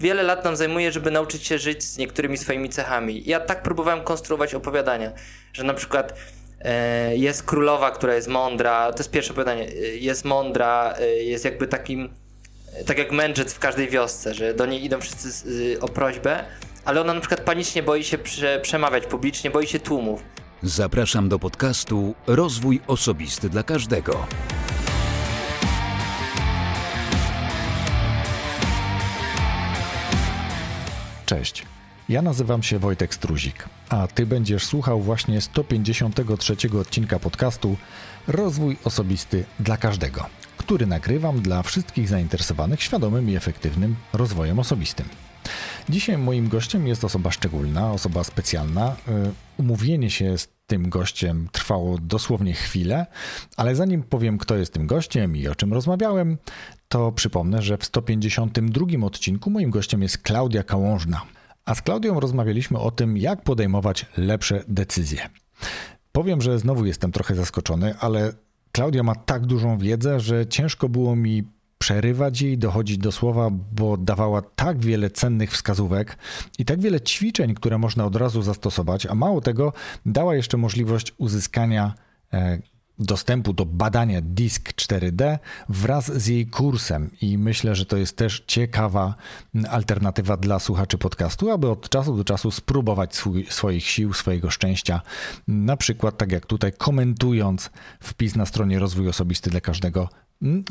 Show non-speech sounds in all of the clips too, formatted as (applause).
wiele lat nam zajmuje, żeby nauczyć się żyć z niektórymi swoimi cechami. Ja tak próbowałem konstruować opowiadania, że na przykład e, jest królowa, która jest mądra, to jest pierwsze opowiadanie, e, jest mądra, e, jest jakby takim, e, tak jak mędrzec w każdej wiosce, że do niej idą wszyscy z, o prośbę, ale ona na przykład panicznie boi się prze, przemawiać publicznie, boi się tłumów. Zapraszam do podcastu Rozwój Osobisty dla Każdego. Cześć. Ja nazywam się Wojtek Struzik, a Ty będziesz słuchał właśnie 153 odcinka podcastu Rozwój Osobisty dla Każdego, który nagrywam dla wszystkich zainteresowanych świadomym i efektywnym rozwojem osobistym. Dzisiaj moim gościem jest osoba szczególna, osoba specjalna. Y, umówienie się z tym gościem trwało dosłownie chwilę, ale zanim powiem, kto jest tym gościem i o czym rozmawiałem, to przypomnę, że w 152 odcinku moim gościem jest Klaudia Kałążna. A z Klaudią rozmawialiśmy o tym, jak podejmować lepsze decyzje. Powiem, że znowu jestem trochę zaskoczony, ale Klaudia ma tak dużą wiedzę, że ciężko było mi przerywać jej, dochodzić do słowa, bo dawała tak wiele cennych wskazówek i tak wiele ćwiczeń, które można od razu zastosować, a mało tego, dała jeszcze możliwość uzyskania e, dostępu do badania DISC 4D wraz z jej kursem i myślę, że to jest też ciekawa alternatywa dla słuchaczy podcastu, aby od czasu do czasu spróbować swój, swoich sił, swojego szczęścia, na przykład tak jak tutaj komentując wpis na stronie rozwój osobisty dla każdego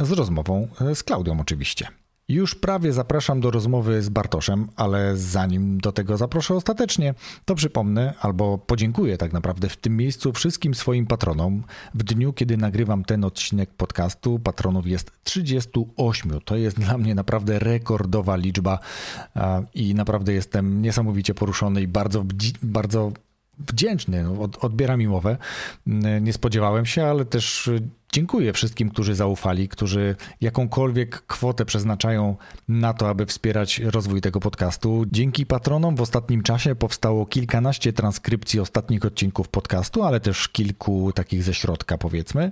z rozmową e, z Klaudią oczywiście. Już prawie zapraszam do rozmowy z Bartoszem, ale zanim do tego zaproszę ostatecznie, to przypomnę albo podziękuję tak naprawdę w tym miejscu wszystkim swoim patronom. W dniu, kiedy nagrywam ten odcinek podcastu, patronów jest 38. To jest dla mnie naprawdę rekordowa liczba i naprawdę jestem niesamowicie poruszony i bardzo, bardzo wdzięczny. No, odbieram im mowę. Nie spodziewałem się, ale też Dziękuję wszystkim, którzy zaufali, którzy jakąkolwiek kwotę przeznaczają na to, aby wspierać rozwój tego podcastu. Dzięki patronom w ostatnim czasie powstało kilkanaście transkrypcji ostatnich odcinków podcastu, ale też kilku takich ze środka, powiedzmy.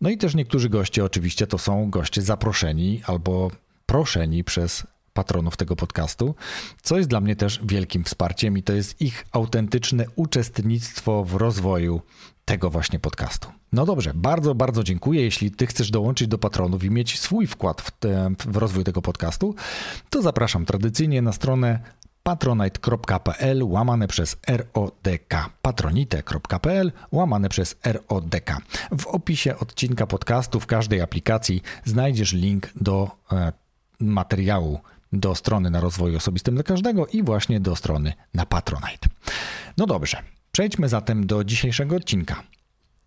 No i też niektórzy goście, oczywiście, to są goście zaproszeni albo proszeni przez patronów tego podcastu, co jest dla mnie też wielkim wsparciem i to jest ich autentyczne uczestnictwo w rozwoju tego właśnie podcastu. No dobrze, bardzo, bardzo dziękuję. Jeśli ty chcesz dołączyć do patronów i mieć swój wkład w, te, w rozwój tego podcastu, to zapraszam tradycyjnie na stronę patronite.pl łamane przez RODK. patronite.pl łamane przez RODK. W opisie odcinka podcastu w każdej aplikacji znajdziesz link do e, materiału do strony na rozwoju osobistym dla każdego i właśnie do strony na Patronite. No dobrze, przejdźmy zatem do dzisiejszego odcinka.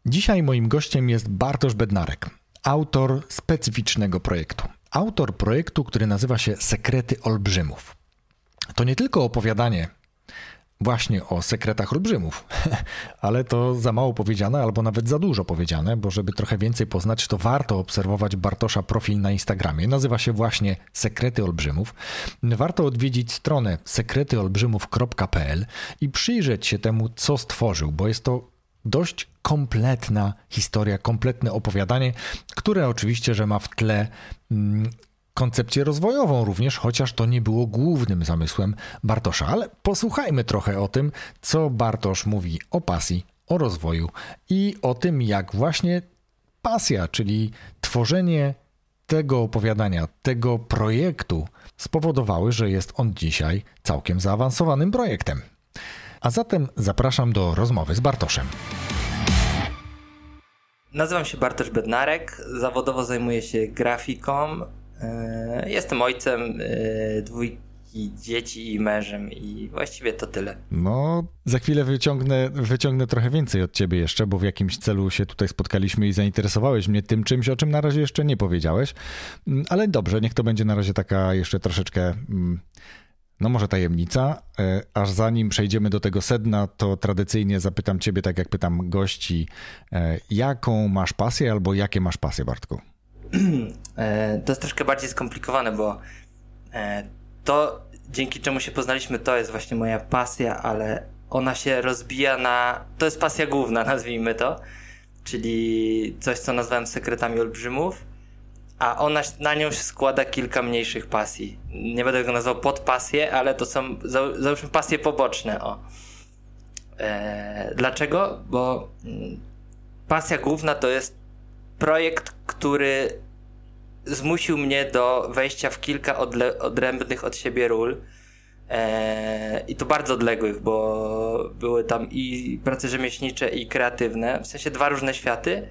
Dzisiaj moim gościem jest Bartosz Bednarek, autor specyficznego projektu. Autor projektu, który nazywa się Sekrety Olbrzymów. To nie tylko opowiadanie właśnie o sekretach olbrzymów, (laughs) ale to za mało powiedziane, albo nawet za dużo powiedziane, bo żeby trochę więcej poznać, to warto obserwować Bartosza profil na Instagramie. Nazywa się właśnie Sekrety Olbrzymów. Warto odwiedzić stronę sekretyolbrzymów.pl i przyjrzeć się temu, co stworzył, bo jest to dość kompletna historia, kompletne opowiadanie, które oczywiście, że ma w tle mm, koncepcję rozwojową również, chociaż to nie było głównym zamysłem Bartosza. Ale posłuchajmy trochę o tym, co Bartosz mówi o pasji, o rozwoju i o tym, jak właśnie pasja, czyli tworzenie tego opowiadania, tego projektu spowodowały, że jest on dzisiaj całkiem zaawansowanym projektem. A zatem zapraszam do rozmowy z Bartoszem. Nazywam się Bartosz Bednarek, zawodowo zajmuję się grafiką. E, jestem ojcem e, dwójki dzieci i mężem i właściwie to tyle. No, za chwilę wyciągnę, wyciągnę trochę więcej od ciebie jeszcze, bo w jakimś celu się tutaj spotkaliśmy i zainteresowałeś mnie tym czymś, o czym na razie jeszcze nie powiedziałeś. Mm, ale dobrze, niech to będzie na razie taka jeszcze troszeczkę mm, no może tajemnica, e, aż zanim przejdziemy do tego sedna, to tradycyjnie zapytam ciebie, tak jak pytam gości, jaką masz pasję albo jakie masz pasje, Bartku? (clears throat) E, to jest troszkę bardziej skomplikowane, bo to, dzięki czemu się poznaliśmy, to jest właśnie moja pasja, ale ona się rozbija na. To jest pasja główna, (laughs) nazwijmy to, czyli coś, co nazwałem sekretami olbrzymów. a ona, na nią się składa kilka mniejszych pasji. Nie będę go nazwał podpasje, ale to są, załóżmy, pasje poboczne, o. E, dlaczego? Bo mm, pasja główna to jest projekt, który zmusił mnie do wejścia w kilka odrębnych od siebie ról. E, I to bardzo odległych, bo były tam i prace rzemieślnicze, i kreatywne, w sensie dwa różne światy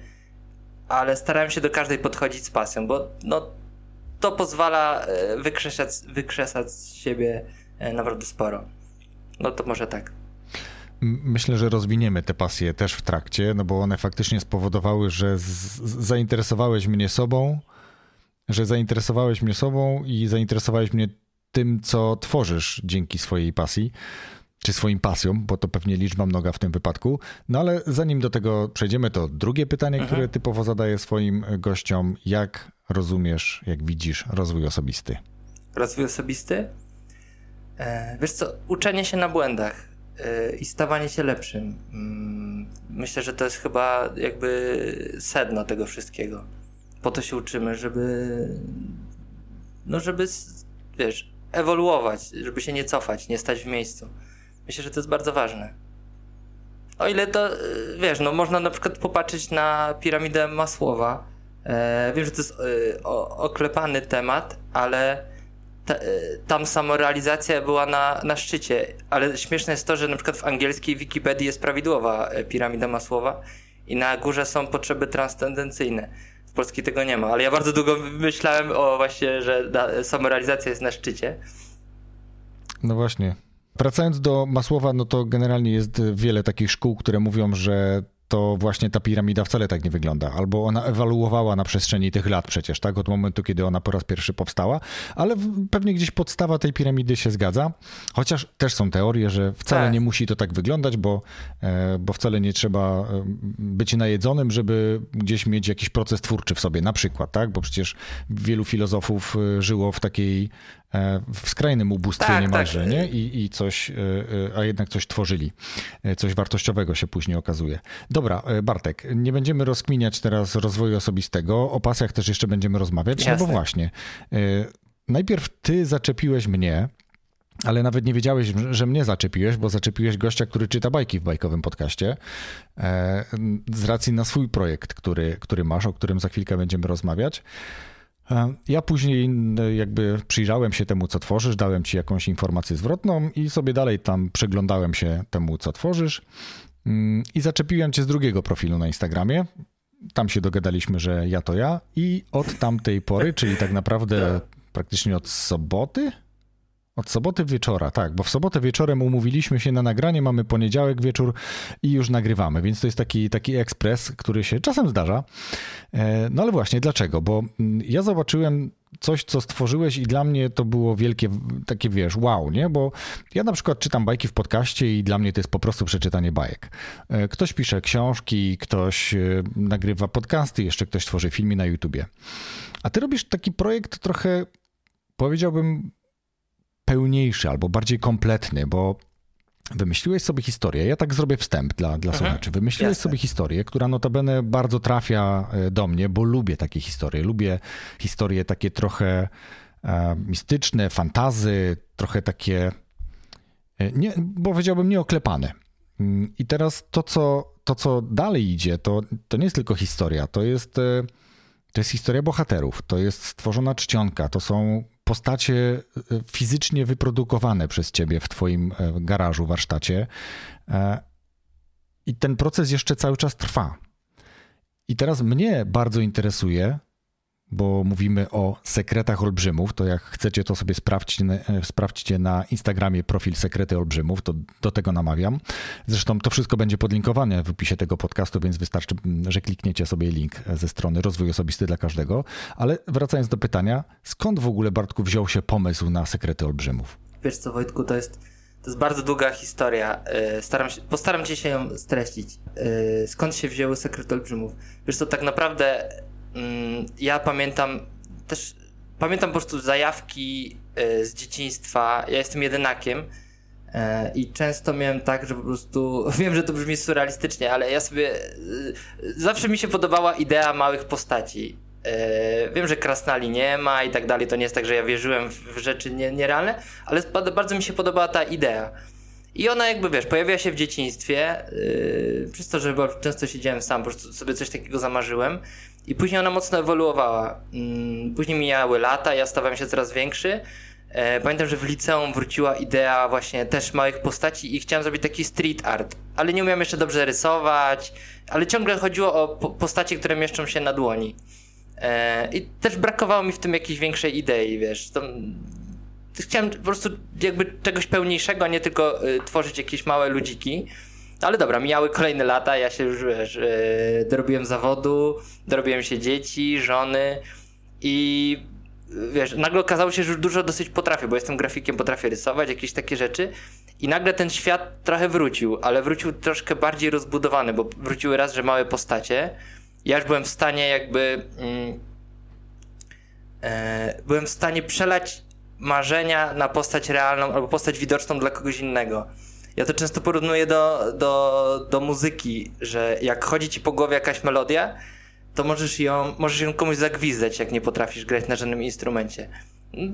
ale starałem się do każdej podchodzić z pasją, bo no, to pozwala e, wykrzesać, wykrzesać z siebie e, naprawdę sporo. No to może tak. Myślę, że rozwiniemy te pasje też w trakcie, no bo one faktycznie spowodowały, że zainteresowałeś mnie sobą, że zainteresowałeś mnie sobą i zainteresowałeś mnie tym, co tworzysz dzięki swojej pasji czy swoim pasjom, bo to pewnie liczba mnoga w tym wypadku. No ale zanim do tego przejdziemy, to drugie pytanie, mhm. które typowo zadaję swoim gościom. Jak rozumiesz, jak widzisz rozwój osobisty? Rozwój osobisty? E, wiesz co, uczenie się na błędach e, i stawanie się lepszym. Mm, myślę, że to jest chyba jakby sedno tego wszystkiego. Po to się uczymy, żeby no żeby, wiesz, ewoluować, żeby się nie cofać, nie stać w miejscu. Myślę, że to jest bardzo ważne. O ile to, y, wiesz, no można na przykład popatrzeć na piramidę Masłowa. E, wiem, że to jest e, o, oklepany temat, ale ta, e, tam samorealizacja była na, na szczycie. Ale śmieszne jest to, że na przykład w angielskiej Wikipedii jest prawidłowa e, piramida Masłowa i na górze są potrzeby transcendencyjne. W polskiej tego nie ma, ale ja bardzo długo myślałem o właśnie, że samorealizacja jest na szczycie. No właśnie, Wracając do Masłowa, no to generalnie jest wiele takich szkół, które mówią, że to właśnie ta piramida wcale tak nie wygląda. Albo ona ewaluowała na przestrzeni tych lat przecież, tak? Od momentu, kiedy ona po raz pierwszy powstała, ale pewnie gdzieś podstawa tej piramidy się zgadza. Chociaż też są teorie, że wcale tak. nie musi to tak wyglądać, bo, e, bo wcale nie trzeba e, być najedzonym, żeby gdzieś mieć jakiś proces twórczy w sobie, na przykład, tak? Bo przecież wielu filozofów e, żyło w takiej w skrajnym ubóstwie tak, niemalże, tak. nie? I, I coś, e, e, a jednak coś tworzyli. Coś wartościowego się później okazuje. Dobra, Bartek, nie będziemy rozkminiać teraz rozwoju osobistego, o pasjach też jeszcze będziemy rozmawiać, Jasne. no bo właśnie, najpierw ty zaczepiłeś mnie, ale nawet nie wiedziałeś, że mnie zaczepiłeś, bo zaczepiłeś gościa, który czyta bajki w bajkowym podcaście, z racji na swój projekt, który, który masz, o którym za chwilkę będziemy rozmawiać. E, ja później jakby przyjrzałem się temu, co tworzysz, dałem ci jakąś informację zwrotną i sobie dalej tam przeglądałem się temu, co tworzysz mm, i zaczepiłem cię z drugiego profilu na Instagramie. Tam się dogadaliśmy, że ja to ja i od tamtej pory, czyli tak naprawdę praktycznie od soboty, od soboty wieczora, tak, bo w sobotę wieczorem umówiliśmy się na nagranie, mamy poniedziałek wieczór i już nagrywamy, więc to jest taki, taki ekspres, który się czasem zdarza. E, no ale właśnie, dlaczego? Bo mm, ja zobaczyłem coś, co stworzyłeś i dla mnie to było wielkie, takie wiesz, wow, nie? Bo ja na przykład czytam bajki w podcaście i dla mnie to jest po prostu przeczytanie bajek. E, ktoś pisze książki, ktoś e, nagrywa podcasty, jeszcze ktoś tworzy filmy na YouTubie. A ty robisz taki projekt trochę, powiedziałbym, pełniejszy albo bardziej kompletny, bo Wymyśliłeś sobie historię, ja tak zrobię wstęp dla, dla mhm. słuchaczy. Wymyśliłeś Jasne. sobie historię, która notabene bardzo trafia e, do mnie, bo lubię takie historie. Lubię historie takie trochę e, mistyczne, fantazy, trochę takie, e, nie, bo powiedziałbym nieoklepane. Mm, I teraz to, co, to, co dalej idzie, to, to nie jest tylko historia, to jest, e, to jest historia bohaterów, to jest stworzona czcionka, to są postacie e, fizycznie wyprodukowane przez ciebie w twoim e, garażu, warsztacie. E, I ten proces jeszcze cały czas trwa. I teraz mnie bardzo interesuje, bo mówimy o sekretach olbrzymów, to jak chcecie, to sobie sprawdźcie, sprawdźcie na Instagramie profil Sekrety Olbrzymów, to do tego namawiam. Zresztą to wszystko będzie podlinkowane w opisie tego podcastu, więc wystarczy, że klikniecie sobie link ze strony Rozwój Osobisty dla Każdego. Ale wracając do pytania, skąd w ogóle, Bartku, wziął się pomysł na Sekrety Olbrzymów? Wiesz co, Wojtku, to jest, to jest bardzo długa historia. E, staram się, postaram się ją streścić. E, skąd się wzięły Sekrety Olbrzymów? Wiesz co, tak naprawdę Mm, ja pamiętam też, pamiętam po prostu zajawki e, z dzieciństwa. Ja jestem jedynakiem e, i często miałem tak, że po prostu, (laughs) wiem, że to brzmi surrealistycznie, ale ja sobie, e, zawsze mi się podobała idea małych postaci. Wiem, że krasnali nie ma i tak dalej, to nie jest tak, że ja wierzyłem w rzeczy nie, nierealne, ale bardzo mi się podobała ta idea. I ona jakby, wiesz, pojawiła się w dzieciństwie, yy, przez to, że często siedziałem sam, po prostu sobie coś takiego zamarzyłem. I później ona mocno ewoluowała. Yy, później mijały lata, ja stawałem się coraz większy. E, pamiętam, że w liceum wróciła idea właśnie też małych postaci i chciałem zrobić taki street art, ale nie umiałem jeszcze dobrze rysować, ale ciągle chodziło o po postacie, które mieszczą się na dłoni. E, I też brakowało mi w tym jakiejś większej idei, wiesz. To, chciałem po prostu jakby czegoś pełniejszego, a nie tylko y, tworzyć jakieś małe ludziki. Ale dobra, mijały kolejne lata, ja się już wiesz, y, dorobiłem zawodu, dorobiłem się dzieci, żony i wiesz, nagle okazało się, że już dużo dosyć potrafię, bo jestem grafikiem, potrafię rysować, jakieś takie rzeczy. I nagle ten świat trochę wrócił, ale wrócił troszkę bardziej rozbudowany, bo wróciły raz, że małe postacie. Ja już byłem w stanie jakby. Mm, e, byłem w stanie przelać marzenia na postać realną albo postać widoczną dla kogoś innego. Ja to często porównuję do, do, do muzyki, że jak chodzi ci po głowie jakaś melodia, to możesz ją, możesz ją komuś zagwizdać, jak nie potrafisz grać na żadnym instrumencie.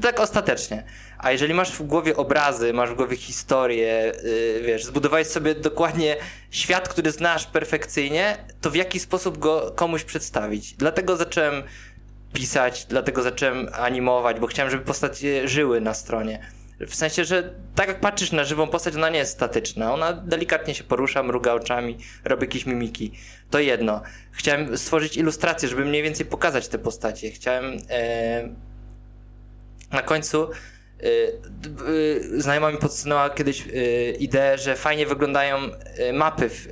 Tak ostatecznie. A jeżeli masz w głowie obrazy, masz w głowie historię, yy, wiesz, zbudowałeś sobie dokładnie świat, który znasz perfekcyjnie, to w jaki sposób go komuś przedstawić? Dlatego zacząłem pisać, dlatego zacząłem animować, bo chciałem, żeby postacie żyły na stronie. W sensie, że tak jak patrzysz na żywą postać, ona nie jest statyczna. Ona delikatnie się porusza, mruga oczami, robi jakieś mimiki. To jedno. Chciałem stworzyć ilustrację, żeby mniej więcej pokazać te postacie. Chciałem e, na końcu e, e, znajoma mi podsunęła kiedyś e, ideę, że fajnie wyglądają mapy w,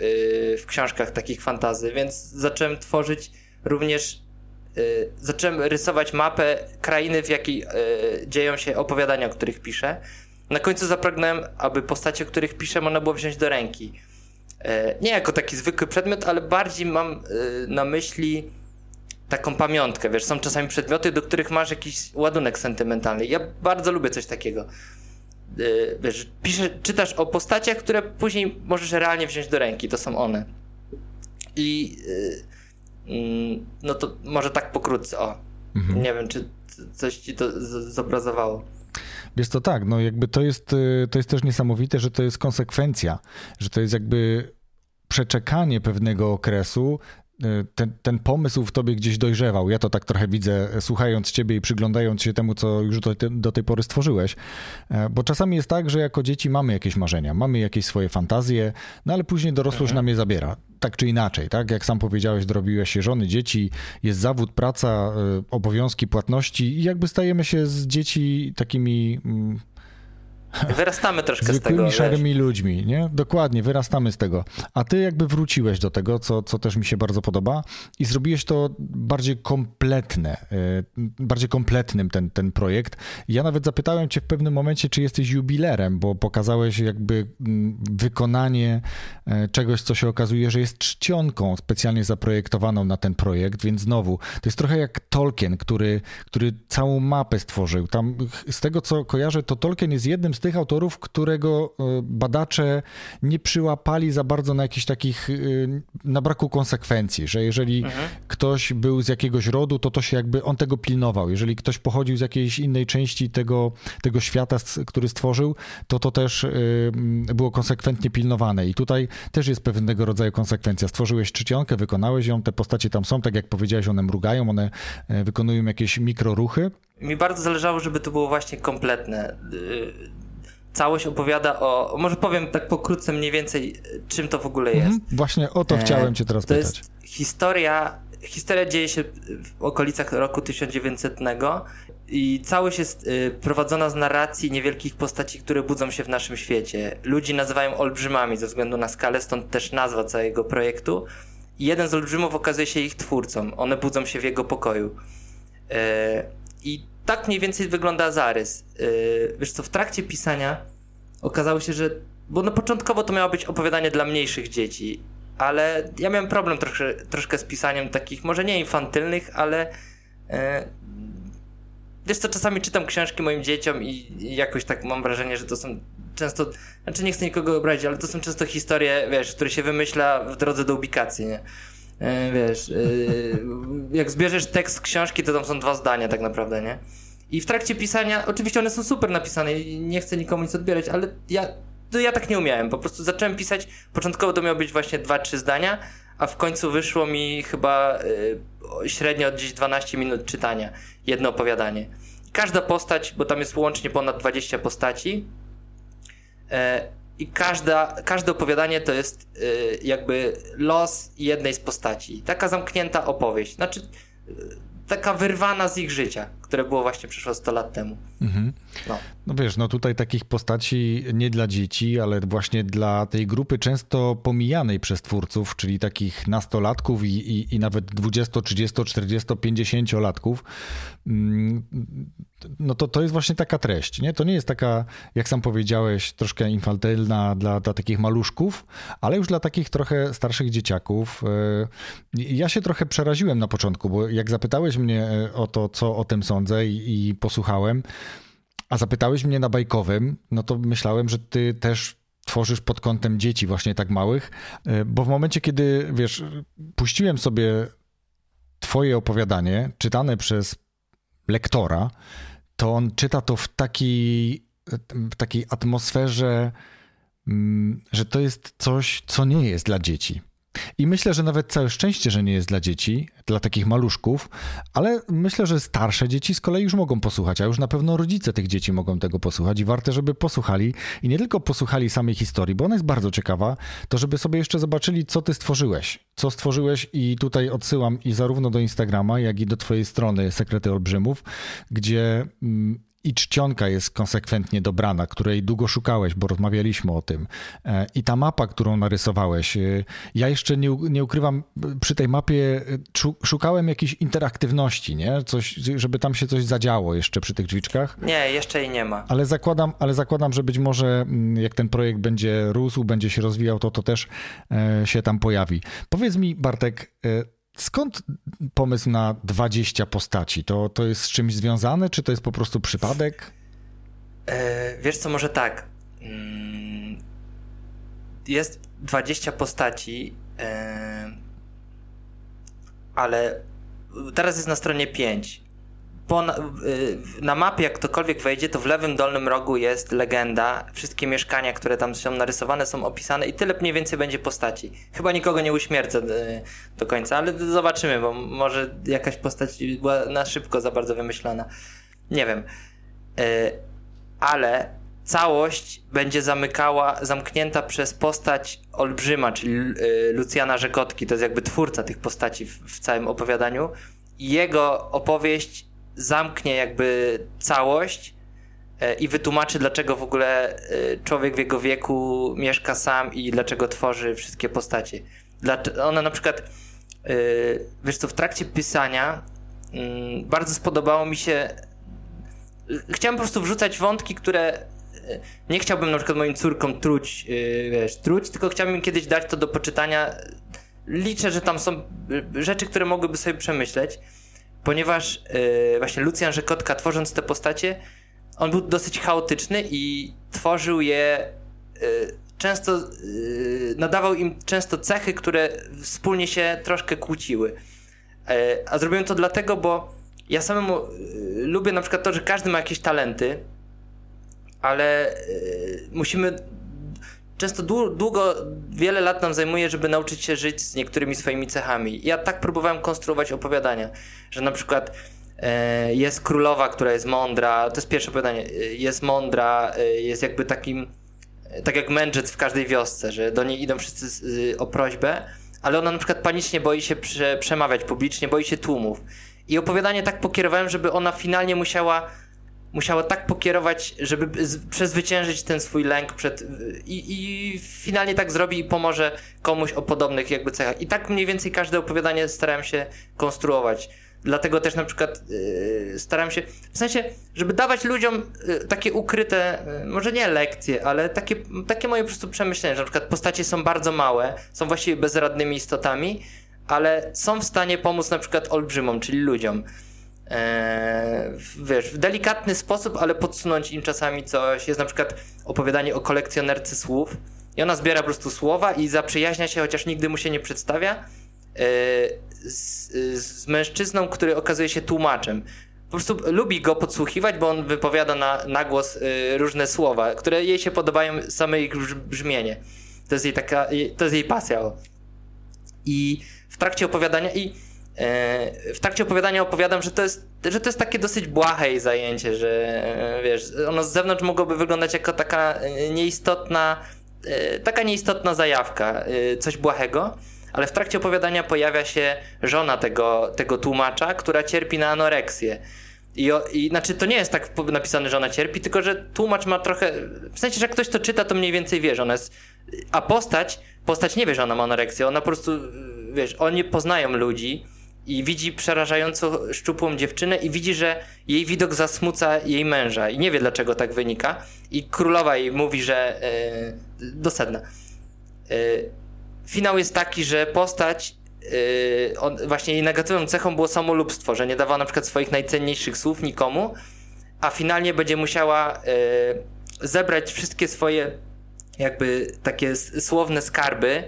w książkach takich fantazy, więc zacząłem tworzyć również zacząłem rysować mapę krainy, w jakiej y, dzieją się opowiadania, o których piszę. Na końcu zapragnąłem, aby postacie, o których piszę, można było wziąć do ręki. Y, nie jako taki zwykły przedmiot, ale bardziej mam y, na myśli taką pamiątkę, wiesz, są czasami przedmioty, do których masz jakiś ładunek sentymentalny. Ja bardzo lubię coś takiego. Y, wiesz, pisze, czytasz o postaciach, które później możesz realnie wziąć do ręki, to są one. I y, no to może tak pokrótce, o. Mhm. Nie wiem, czy coś ci to zobrazowało. Wiesz to tak, no jakby to jest, y, to jest też niesamowite, że to jest konsekwencja, że to jest jakby przeczekanie pewnego okresu, ten, ten pomysł w tobie gdzieś dojrzewał. Ja to tak trochę widzę, słuchając ciebie i przyglądając się temu, co już do, do, tej pory stworzyłeś. E, bo czasami jest tak, że jako dzieci mamy jakieś marzenia, mamy jakieś swoje fantazje, no ale później dorosłość mhm. nam je zabiera. Tak czy inaczej, tak? Jak sam powiedziałeś, dorobiłeś się żony, dzieci, jest zawód, praca, y, obowiązki, płatności i jakby stajemy się z dzieci takimi mm, Wyrastamy troszkę z tego. Zwykłymi szarymi wiesz. ludźmi, nie? Dokładnie, wyrastamy z tego. A ty jakby wróciłeś do tego, co, co też mi się bardzo podoba i zrobiłeś to bardziej kompletne, e, bardziej kompletnym ten, ten projekt. Ja nawet zapytałem cię w pewnym momencie, czy jesteś jubilerem, bo pokazałeś jakby mm, wykonanie e, czegoś, co się okazuje, że jest czcionką specjalnie zaprojektowaną na ten projekt, więc znowu, to jest trochę jak Tolkien, który, który całą mapę stworzył. Tam z tego, co kojarzę, to Tolkien jest jednym z tych autorów, którego e, badacze nie przyłapali za bardzo na jakichś takich, e, na braku konsekwencji, że jeżeli mhm. ktoś był z jakiegoś rodu, to to się jakby, on tego pilnował. Jeżeli ktoś pochodził z jakiejś innej części tego, tego świata, który stworzył, to to też e, było konsekwentnie pilnowane. I tutaj też jest pewnego rodzaju konsekwencja. Stworzyłeś czcionkę, wykonałeś ją, te postacie tam są, tak jak powiedziałeś, one mrugają, one wykonują jakieś mikroruchy. Mi bardzo zależało, żeby to było właśnie kompletne całość opowiada o. Może powiem tak pokrótce mniej więcej, czym to w ogóle jest. Mhm, właśnie o to e, chciałem Cię teraz to pytać. Jest historia. Historia dzieje się w okolicach roku 1900 i całość jest y, prowadzona z narracji niewielkich postaci, które budzą się w naszym świecie. Ludzi nazywają olbrzymami ze względu na skalę, stąd też nazwa całego projektu. I jeden z olbrzymów okazuje się ich twórcą. One budzą się w jego pokoju. E, I tak mniej więcej wygląda zarys. Yy, wiesz co, w trakcie pisania okazało się, że. Bo no początkowo to miało być opowiadanie dla mniejszych dzieci, ale ja miałem problem troszkę, troszkę z pisaniem takich, może nie infantylnych, ale. Yy, wiesz co, czasami czytam książki moim dzieciom i, i jakoś tak mam wrażenie, że to są często. Znaczy nie chcę nikogo obrazić, ale to są często historie, wiesz, które się wymyśla w drodze do ubikacji, nie? E, wiesz, e, jak zbierzesz tekst książki, to tam są dwa zdania tak naprawdę, nie? I w trakcie pisania, oczywiście one są super napisane i nie chcę nikomu nic odbierać, ale ja, to ja tak nie umiałem. Po prostu zacząłem pisać, początkowo to miało być właśnie dwa, trzy zdania, a w końcu wyszło mi chyba y, średnio gdzieś 12 minut czytania, jedno opowiadanie. Każda postać, bo tam jest łącznie ponad 20 postaci, i każda, każde opowiadanie to jest y, jakby los jednej z postaci. Taka zamknięta opowieść. Znaczy, y, taka wyrwana z ich życia, które było właśnie przeszło 100 lat temu. Mhm. No. no wiesz, no tutaj takich postaci nie dla dzieci, ale właśnie dla tej grupy często pomijanej przez twórców, czyli takich nastolatków i, i, i nawet 20, 30, 40, 50 latków, no to to jest właśnie taka treść, nie? To nie jest taka, jak sam powiedziałeś, troszkę infantylna dla, dla takich maluszków, ale już dla takich trochę starszych dzieciaków. E, ja się trochę przeraziłem na początku, bo jak zapytałeś mnie e, o to, co o tym sądzę i, i posłuchałem, a zapytałeś mnie na bajkowym, no to myślałem, że ty też tworzysz pod kątem dzieci właśnie tak małych, e, bo w momencie, kiedy, wiesz, puściłem sobie twoje opowiadanie, czytane przez lektora, to on czyta to w takiej, w takiej atmosferze, mm, że to jest coś, co nie jest dla dzieci. I myślę, że nawet całe szczęście, że nie jest dla dzieci, dla takich maluszków, ale myślę, że starsze dzieci z kolei już mogą posłuchać, a już na pewno rodzice tych dzieci mogą tego posłuchać. I warte, żeby posłuchali. I nie tylko posłuchali samej historii, bo ona jest bardzo ciekawa, to żeby sobie jeszcze zobaczyli, co ty stworzyłeś, co stworzyłeś i tutaj odsyłam i zarówno do Instagrama, jak i do twojej strony Sekrety Olbrzymów, gdzie mm, i czcionka jest konsekwentnie dobrana, której długo szukałeś, bo rozmawialiśmy o tym. E, I ta mapa, którą narysowałeś. E, ja jeszcze nie, nie ukrywam, przy tej mapie e, szukałem jakiejś interaktywności, nie? Coś, żeby tam się coś zadziało jeszcze przy tych drzwiczkach. Nie, jeszcze jej nie ma. Ale zakładam, ale zakładam, że być może mm, jak ten projekt będzie rósł, będzie się rozwijał, to to też się tam pojawi. Powiedz mi, Bartek, Skąd pomysł na 20 postaci? To, to jest z czymś związane, czy to jest po prostu przypadek? E, wiesz co, może tak. Mm, jest 20 postaci, e, ale teraz jest na stronie 5 po, y, na mapie, jak ktokolwiek wejdzie, to w lewym dolnym rogu jest legenda. Wszystkie mieszkania, które tam są narysowane, są opisane i tyle mniej więcej będzie postaci. Chyba nikogo nie uśmiercę y, do końca, ale zobaczymy, bo może jakaś postać była na szybko za bardzo wymyślona. Nie wiem. Y, ale całość będzie zamykała, zamknięta przez postać olbrzyma, czyli Lucjana Rzekotki. To jest jakby twórca tych postaci w, w całym opowiadaniu. Jego opowieść zamknie jakby całość e, i wytłumaczy, dlaczego w ogóle e, człowiek w jego wieku mieszka sam i dlaczego tworzy wszystkie postacie. Ona na przykład, e, wiesz co, w trakcie pisania mm, bardzo spodobało mi się. Chciałem po prostu wrzucać wątki, które nie chciałbym na przykład moim córkom truć, wiesz, truć, tylko chciałbym kiedyś dać to do poczytania. Liczę, że tam są rzeczy, które mogłyby sobie przemyśleć ponieważ yy, właśnie Lucjan Rzekotka tworząc te postacie, on był dosyć chaotyczny i tworzył je yy, często, yy, nadawał im często cechy, które wspólnie się troszkę kłóciły. A zrobiłem to dlatego, bo ja samemu lubię na przykład to, że każdy ma jakieś talenty, ale musimy często długo, wiele lat nam zajmuje, żeby nauczyć się żyć z niektórymi swoimi cechami. Ja tak próbowałem konstruować opowiadania, że na przykład e, jest królowa, która jest mądra, to jest pierwsze opowiadanie, e, jest mądra, e, jest jakby takim, e, tak jak mędrzec w każdej wiosce, że do niej idą wszyscy z, o prośbę, ale ona na przykład panicznie boi się prze, przemawiać publicznie, boi się tłumów. I opowiadanie tak pokierowałem, żeby ona finalnie musiała musiała tak pokierować, żeby przezwyciężyć ten swój lęk przed i, i finalnie tak zrobi i pomoże komuś o podobnych jakby cechach. I tak mniej więcej każde opowiadanie starałem się konstruować. Dlatego też na przykład yy, starałem się, w sensie, żeby dawać ludziom yy, takie ukryte, yy, może nie lekcje, ale takie, takie moje po prostu przemyślenia, że na przykład postacie są bardzo małe, są właściwie bezradnymi istotami, ale są w stanie pomóc na przykład olbrzymom, czyli ludziom e, wiesz, w delikatny sposób, ale podsunąć im czasami coś. Jest na przykład opowiadanie o kolekcjonerce słów i ona zbiera po prostu słowa i zaprzyjaźnia się, chociaż nigdy mu się nie przedstawia, z, z mężczyzną, który okazuje się tłumaczem po prostu lubi go podsłuchiwać, bo on wypowiada na, na głos y, różne słowa, które jej się podobają, same ich brzmienie. To jest jej taka, to jest jej pasja. I w trakcie opowiadania i e, w trakcie opowiadania opowiadam, że to jest, że to jest takie dosyć błahe jej zajęcie, że e, wiesz, ono z zewnątrz mogłoby wyglądać jako taka e, nieistotna, e, taka nieistotna zajawka, e, coś błahego ale w trakcie opowiadania pojawia się żona tego, tego tłumacza, która cierpi na anoreksję. I, I znaczy to nie jest tak napisane, że ona cierpi, tylko że tłumacz ma trochę. W sensie, że jak ktoś to czyta, to mniej więcej wie, że ona jest. A postać, postać nie wie, że ona ma anoreksję. Ona po prostu, wiesz, oni poznają ludzi i widzi przerażająco szczupłą dziewczynę i widzi, że jej widok zasmuca jej męża i nie wie dlaczego tak wynika. I królowa jej mówi, że. Yy, do sedna. Yy, finał jest taki, że postać yy, on, właśnie jej negatywną cechą było samolubstwo, że nie dawała na przykład swoich najcenniejszych słów nikomu, a finalnie będzie musiała zebrać wszystkie swoje jakby takie słowne skarby,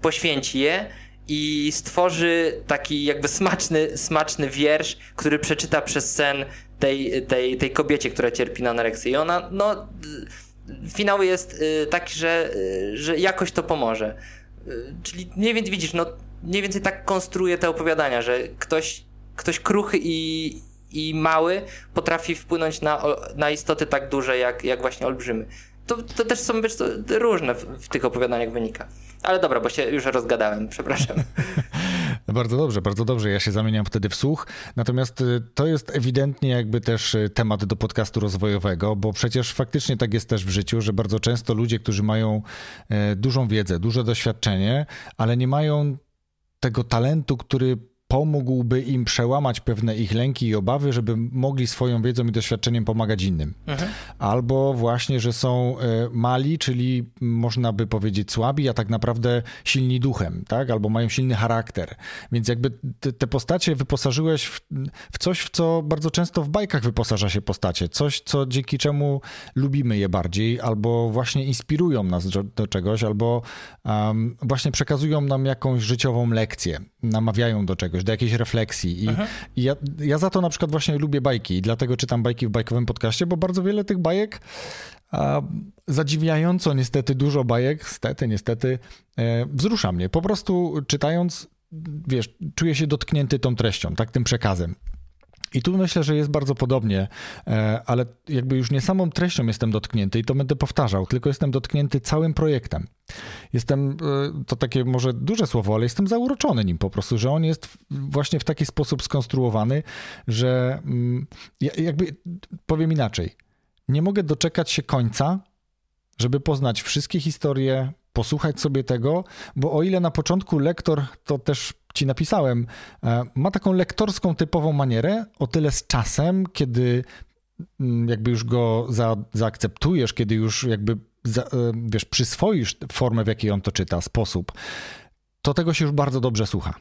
poświęci je i stworzy taki jakby smaczny, smaczny wiersz, który przeczyta przez sen tej, tej, tej kobiecie, która cierpi na anoreksję. I ona, no, finał jest y, taki, że, y, że jakoś to pomoże. Y, czyli mniej więcej widzisz, no mniej więcej tak konstruuje te opowiadania, że ktoś, ktoś kruchy i, i mały potrafi wpłynąć na, na istoty tak duże jak, jak właśnie olbrzymy. To, to też są wiesz, to różne w, w, tych opowiadaniach wynika. Ale dobra, bo się już rozgadałem, przepraszam. (laughs) Bardzo dobrze, bardzo dobrze. Ja się zamieniam wtedy w słuch. Natomiast y, to jest ewidentnie jakby też y, temat do podcastu rozwojowego, bo przecież faktycznie tak jest też w życiu, że bardzo często ludzie, którzy mają e, dużą wiedzę, duże doświadczenie, ale nie mają tego talentu, który pomógłby im przełamać pewne ich lęki i obawy, żeby mogli swoją wiedzą i doświadczeniem pomagać innym. Mhm. Albo właśnie, że są e, mali, czyli można by powiedzieć słabi, a tak naprawdę silni duchem, tak? Albo mają silny charakter. Więc jakby te, te postacie wyposażyłeś w, w, coś, w co bardzo często w bajkach wyposaża się postacie. Coś, co dzięki czemu lubimy je bardziej, albo właśnie inspirują nas do, do czegoś, albo um, właśnie przekazują nam jakąś życiową lekcję, namawiają do czegoś do jakiejś refleksji. I, i ja, ja, za to na przykład właśnie lubię bajki i dlatego czytam bajki w bajkowym podcaście, bo bardzo wiele tych bajek, a, zadziwiająco niestety dużo bajek, stety, niestety, e, wzrusza mnie. Po prostu czytając, wiesz, czuję się dotknięty tą treścią, tak, tym przekazem. I tu myślę, że jest bardzo podobnie, e, ale jakby już nie samą treścią jestem dotknięty i to będę powtarzał, tylko jestem dotknięty całym projektem. Jestem, e, to takie może duże słowo, ale jestem zauroczony nim po prostu, że on jest właśnie w taki sposób skonstruowany, że mm, jakby powiem inaczej. Nie mogę doczekać się końca, żeby poznać wszystkie historie, posłuchać sobie tego, bo o ile na początku lektor to też ci napisałem, e, ma taką lektorską typową manierę, o tyle z czasem, kiedy mm, jakby już go za, zaakceptujesz, kiedy już jakby za, e, wiesz, przyswoisz formę, w jakiej on to czyta, sposób, to tego się już bardzo dobrze słucha.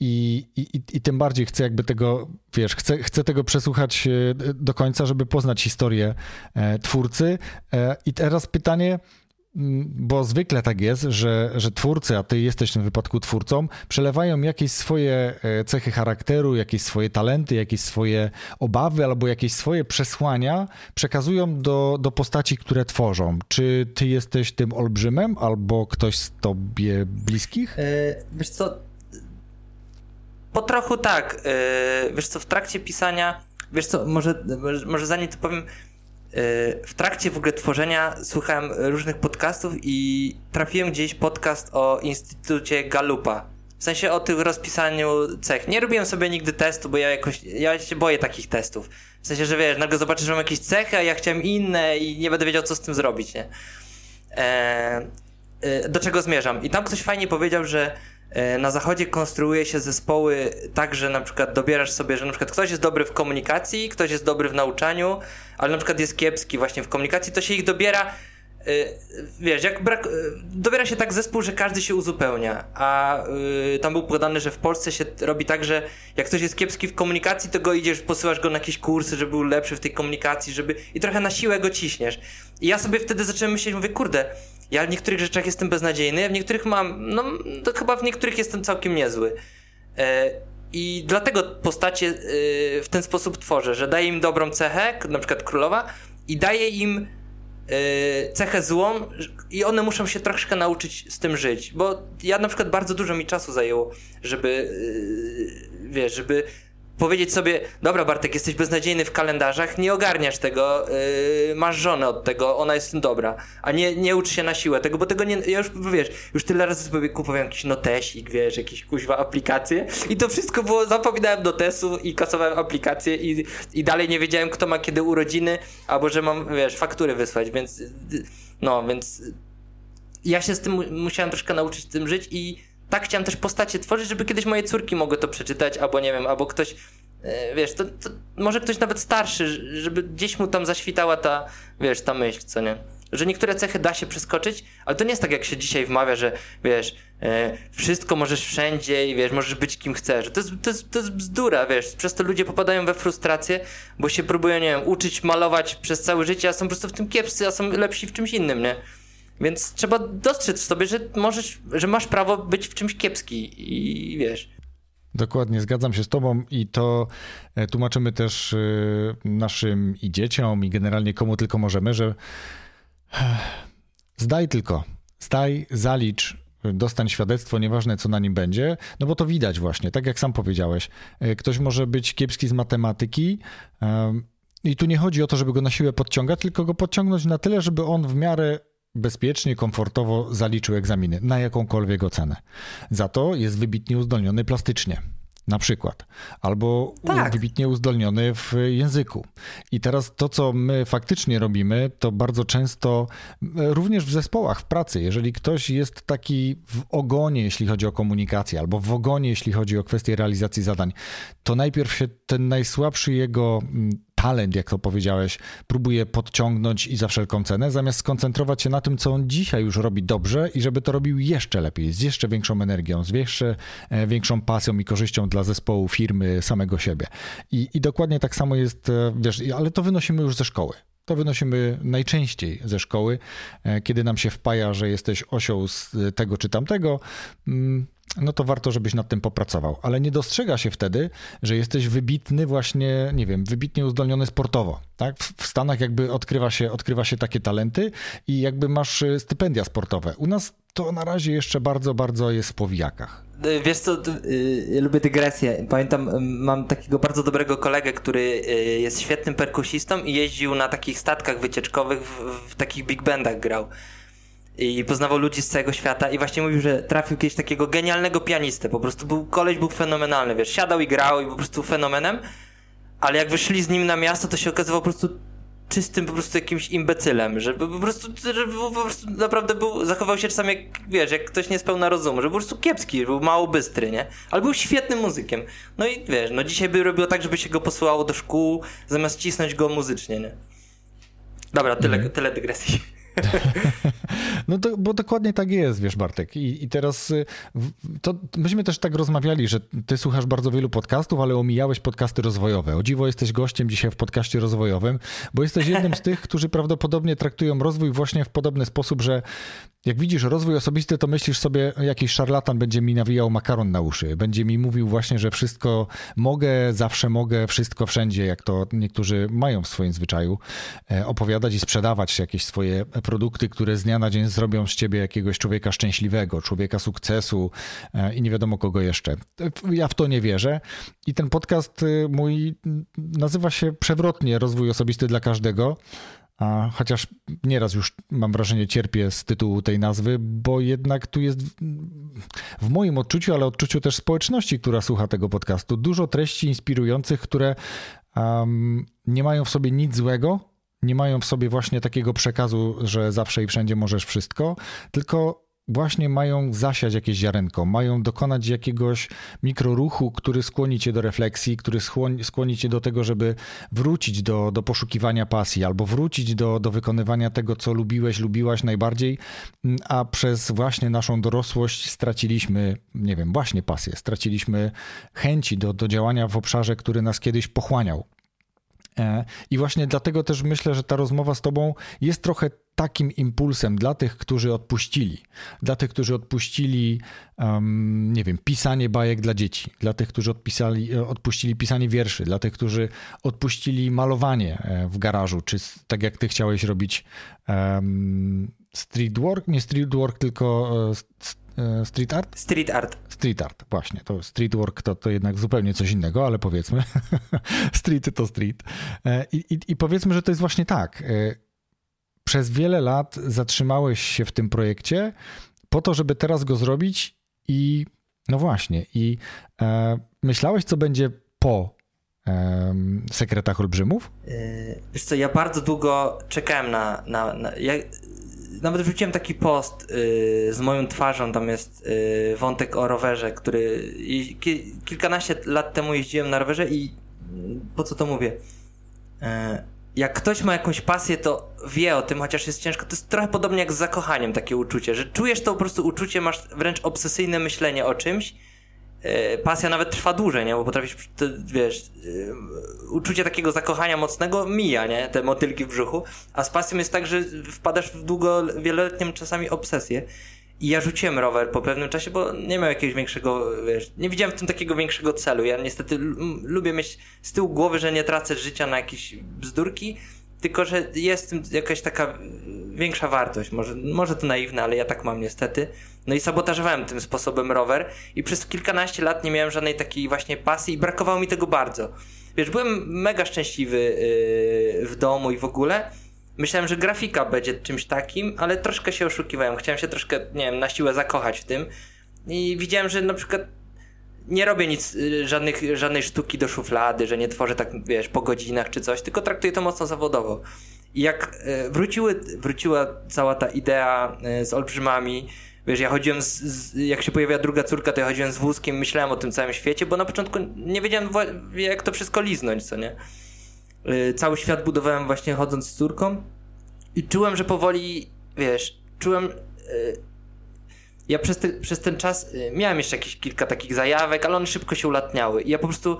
I, i, I tym bardziej chcę jakby tego, wiesz, chcę, chcę tego przesłuchać e, do końca, żeby poznać historię twórcy. I teraz pytanie, bo zwykle tak jest, że, że twórcy, a ty jesteś w tym wypadku twórcą, przelewają jakieś swoje e, cechy charakteru, jakieś swoje talenty, jakieś swoje obawy albo jakieś swoje przesłania, przekazują do, do postaci, które tworzą. Czy ty jesteś tym olbrzymem albo ktoś z tobie bliskich? Yy, wiesz co, po trochu tak. Yy, wiesz co, w trakcie pisania, wiesz co, może, może zanim to powiem, w trakcie w ogóle tworzenia słuchałem różnych podcastów i trafiłem gdzieś podcast o Instytucie Galupa. W sensie o tym rozpisaniu cech. Nie robiłem sobie nigdy testu, bo ja jakoś, ja się boję takich testów. W sensie, że wiesz, nagle zobaczysz, że mam jakieś cechy, a ja chciałem inne i nie będę wiedział, co z tym zrobić, nie? Eee, do czego zmierzam? I tam ktoś fajnie powiedział, że E, na zachodzie konstruuje się zespoły tak, że na przykład dobierasz sobie, że na przykład ktoś jest dobry w komunikacji, ktoś jest dobry w nauczaniu, ale na przykład jest kiepski właśnie w komunikacji, to się ich dobiera e, wiesz, jak brak, e, dobiera się tak zespół, że każdy się uzupełnia, a yy, tam był podane, że w Polsce się robi tak, że jak ktoś jest kiepski w komunikacji, to go idziesz, posyłasz go na jakieś kursy, żeby był lepszy w tej komunikacji, żeby i trochę na siłę go ciśniesz. I ja sobie wtedy zacząłem myśleć, mówię, kurde, ja w niektórych rzeczach jestem beznadziejny, a w niektórych mam, no to chyba w niektórych jestem całkiem niezły. E, I dlatego postacie e, w ten sposób tworzę, że daję im dobrą cechę, na przykład królowa, i daję im e, cechę złą i one muszą się troszkę nauczyć z tym żyć, bo ja na przykład bardzo dużo mi czasu zajęło, żeby wiesz, żeby powiedzieć sobie, dobra Bartek, jesteś beznadziejny w kalendarzach, nie ogarniasz tego, yy, masz żonę od tego, ona jest dobra, a nie, nie ucz się na siłę tego, bo tego nie, ja już, wiesz, już tyle razy sobie kupowałem jakiś notesik, wiesz, jakieś kuźwa aplikacje i to wszystko było, zapominałem notesu i kasowałem aplikacje i, i dalej nie wiedziałem, kto ma kiedy urodziny, albo że mam, wiesz, faktury wysłać, więc, no, więc ja się z tym musiałem troszkę nauczyć z tym żyć i tak chciałem też postacie tworzyć, żeby kiedyś moje córki mogły to przeczytać, albo nie wiem, albo ktoś, e, wiesz, to, to może ktoś nawet starszy, żeby gdzieś mu tam zaświtała ta, wiesz, ta myśl, co nie? Że niektóre cechy da się przeskoczyć, ale to nie jest tak, jak się dzisiaj wmawia, że wiesz, e, wszystko możesz wszędzie i wiesz, możesz być kim chcesz. To jest, to, jest, to jest bzdura, wiesz. Przez to ludzie popadają we frustrację, bo się próbują, nie wiem, uczyć, malować przez całe życie, a są po prostu w tym kiepscy, a są lepsi w czymś innym, nie? Więc trzeba dostrzec sobie, że możesz, że masz prawo być w czymś kiepski i wiesz. Dokładnie, zgadzam się z Tobą i to e, tłumaczymy też e, naszym i dzieciom, i generalnie komu tylko możemy, że e, zdaj tylko, zdaj, zalicz, dostań świadectwo, nieważne co na nim będzie, no bo to widać właśnie, tak jak sam powiedziałeś. Ktoś może być kiepski z matematyki. I tu nie chodzi o to, żeby go na siłę podciągać, tylko go podciągnąć na tyle, żeby on w miarę bezpiecznie, komfortowo zaliczył egzaminy na jakąkolwiek ocenę. Za to jest wybitnie uzdolniony plastycznie. Na przykład, albo tak. wybitnie uzdolniony w języku. I teraz to, co my faktycznie robimy, to bardzo często, również w zespołach, w pracy, jeżeli ktoś jest taki w ogonie, jeśli chodzi o komunikację, albo w ogonie, jeśli chodzi o kwestię realizacji zadań, to najpierw się ten najsłabszy jego mm, talent, jak to powiedziałeś, próbuje podciągnąć i za wszelką cenę, zamiast skoncentrować się na tym, co on dzisiaj już robi dobrze i żeby to robił jeszcze lepiej, z jeszcze większą energią, z jeszcze e, większą pasją i korzyścią dla zespołu, firmy, samego siebie. I, i dokładnie tak samo jest, e, wiesz, ale to wynosimy już ze szkoły. To wynosimy najczęściej ze szkoły, e, kiedy nam się wpaja, że jesteś osioł z tego czy tamtego mm, no to warto, żebyś nad tym popracował. Ale nie dostrzega się wtedy, że jesteś wybitny właśnie, nie wiem, wybitnie uzdolniony sportowo. Tak? W Stanach jakby odkrywa się, odkrywa się takie talenty i jakby masz y, stypendia sportowe. U nas to na razie jeszcze bardzo, bardzo jest w powijakach. Y, wiesz co, ja lubię dygresję. Pamiętam, mam takiego bardzo dobrego kolegę, który y, jest świetnym perkusistą i jeździł na takich statkach wycieczkowych, w, w takich big bandach grał i poznawał ludzi z całego świata i właśnie mówił, że trafił kiedyś takiego genialnego pianistę, po prostu był, koleś był fenomenalny, wiesz, siadał i grał i po prostu fenomenem, ale jak wyszli z nim na miasto, to się okazywał po prostu czystym po prostu jakimś imbecylem, że po prostu, że po prostu naprawdę był, zachował się czasami jak, wiesz, jak ktoś niespełna rozumu, że był po prostu kiepski, że był mało bystry, nie? Ale był świetnym muzykiem. No i wiesz, no dzisiaj by robiło tak, żeby się go posłało do szkół, zamiast cisnąć go muzycznie, nie? Dobra, tyle, mhm. tyle dygresji. (laughs) No to, bo dokładnie tak jest, wiesz, Bartek. I, I teraz y, to myśmy też tak rozmawiali, że ty słuchasz bardzo wielu podcastów, ale omijałeś podcasty rozwojowe. O dziwo jesteś gościem dzisiaj w podcaście rozwojowym, bo jesteś jednym z (laughs) tych, którzy prawdopodobnie traktują rozwój właśnie w podobny sposób, że jak widzisz rozwój osobisty, to myślisz sobie, jakiś szarlatan będzie mi nawijał makaron na uszy. Będzie mi mówił właśnie, że wszystko mogę, zawsze mogę, wszystko wszędzie, jak to niektórzy mają w swoim zwyczaju, e, opowiadać i sprzedawać jakieś swoje produkty, które z dnia na dzień zrobią z ciebie jakiegoś człowieka szczęśliwego, człowieka sukcesu e, i nie wiadomo kogo jeszcze. Ja w to nie wierzę. I ten podcast y, mój nazywa się przewrotnie Rozwój Osobisty dla Każdego. A chociaż nieraz już mam wrażenie cierpię z tytułu tej nazwy, bo jednak tu jest w moim odczuciu, ale odczuciu też społeczności, która słucha tego podcastu, dużo treści inspirujących, które um, nie mają w sobie nic złego, nie mają w sobie właśnie takiego przekazu, że zawsze i wszędzie możesz wszystko, tylko właśnie mają zasiać jakieś ziarenko, mają dokonać jakiegoś mikroruchu, który skłoni cię do refleksji, który skłoni cię do tego, żeby wrócić do, do poszukiwania pasji albo wrócić do, do wykonywania tego, co lubiłeś, lubiłaś najbardziej, a przez właśnie naszą dorosłość straciliśmy, nie wiem, właśnie pasję, straciliśmy chęci do, do działania w obszarze, który nas kiedyś pochłaniał. E, I właśnie dlatego też myślę, że ta rozmowa z Tobą jest trochę takim impulsem dla tych, którzy odpuścili. Dla tych, którzy odpuścili, um, nie wiem, pisanie bajek dla dzieci. Dla tych, którzy odpisali, e, odpuścili pisanie wierszy. Dla tych, którzy odpuścili malowanie e, w garażu. Czy tak jak Ty chciałeś robić um, street work? Nie street work, tylko street art? Street art. Street art, właśnie. To street work to, to jednak zupełnie coś innego, ale powiedzmy, (laughs) street to street. I, i, I powiedzmy, że to jest właśnie tak przez wiele lat zatrzymałeś się w tym projekcie po to, żeby teraz go zrobić i no właśnie, i e, myślałeś, co będzie po e, sekretach olbrzymów? Yy, wiesz co, ja bardzo długo czekałem na. na, na ja nawet wrzuciłem taki post yy, z moją twarzą, tam jest yy, wątek o rowerze, który ki, kilkanaście lat temu jeździłem na rowerze i po co to mówię? Yy, jak ktoś ma jakąś pasję, to wie o tym, chociaż jest ciężko. To jest trochę podobnie jak z zakochaniem takie uczucie, że czujesz to po prostu uczucie, masz wręcz obsesyjne myślenie o czymś. Yy, pasja nawet trwa dłużej, nie? Bo potrafisz, wiesz, yy, uczucie takiego zakochania mocnego mija, nie? Te motylki w brzuchu. A z pasją jest tak, że wpadasz w długo, wieloletnią czasami obsesję. I ja rzuciłem rower po pewnym czasie, bo nie miał jakiegoś większego, wiesz, nie widziałem w tym takiego większego celu. Ja niestety lubię mieć z tyłu głowy, że nie tracę życia na jakieś bzdurki, tylko że jest jakaś taka większa wartość. Może, może to naiwne, ale ja tak mam niestety. No i sabotażowałem tym sposobem rower i przez kilkanaście lat nie miałem żadnej takiej właśnie pasji i brakowało mi tego bardzo. Wiesz, byłem mega szczęśliwy yy, w domu i w ogóle, Myślałem, że grafika będzie czymś takim, ale troszkę się oszukiwałem. Chciałem się troszkę, nie wiem, na siłę zakochać w tym. I widziałem, że na przykład nie robię nic, y, żadnych, żadnej sztuki do szuflady, że nie tworzę tak, wiesz, po godzinach czy coś, tylko traktuję to mocno zawodowo. I jak y, wróciły, wróciła cała ta idea y, z olbrzymami, wiesz, ja chodziłem, z, z, jak się pojawiła druga córka, to ja chodziłem z wózkiem, myślałem o tym całym świecie, bo na początku nie wiedziałem, jak to wszystko liznąć, co nie? Cały świat budowałem właśnie chodząc z córką i czułem, że powoli, wiesz, czułem... Y, ja przez, te, przez ten czas y, miałem jeszcze jakieś kilka takich zajawek, ale one szybko się ulatniały. I ja po prostu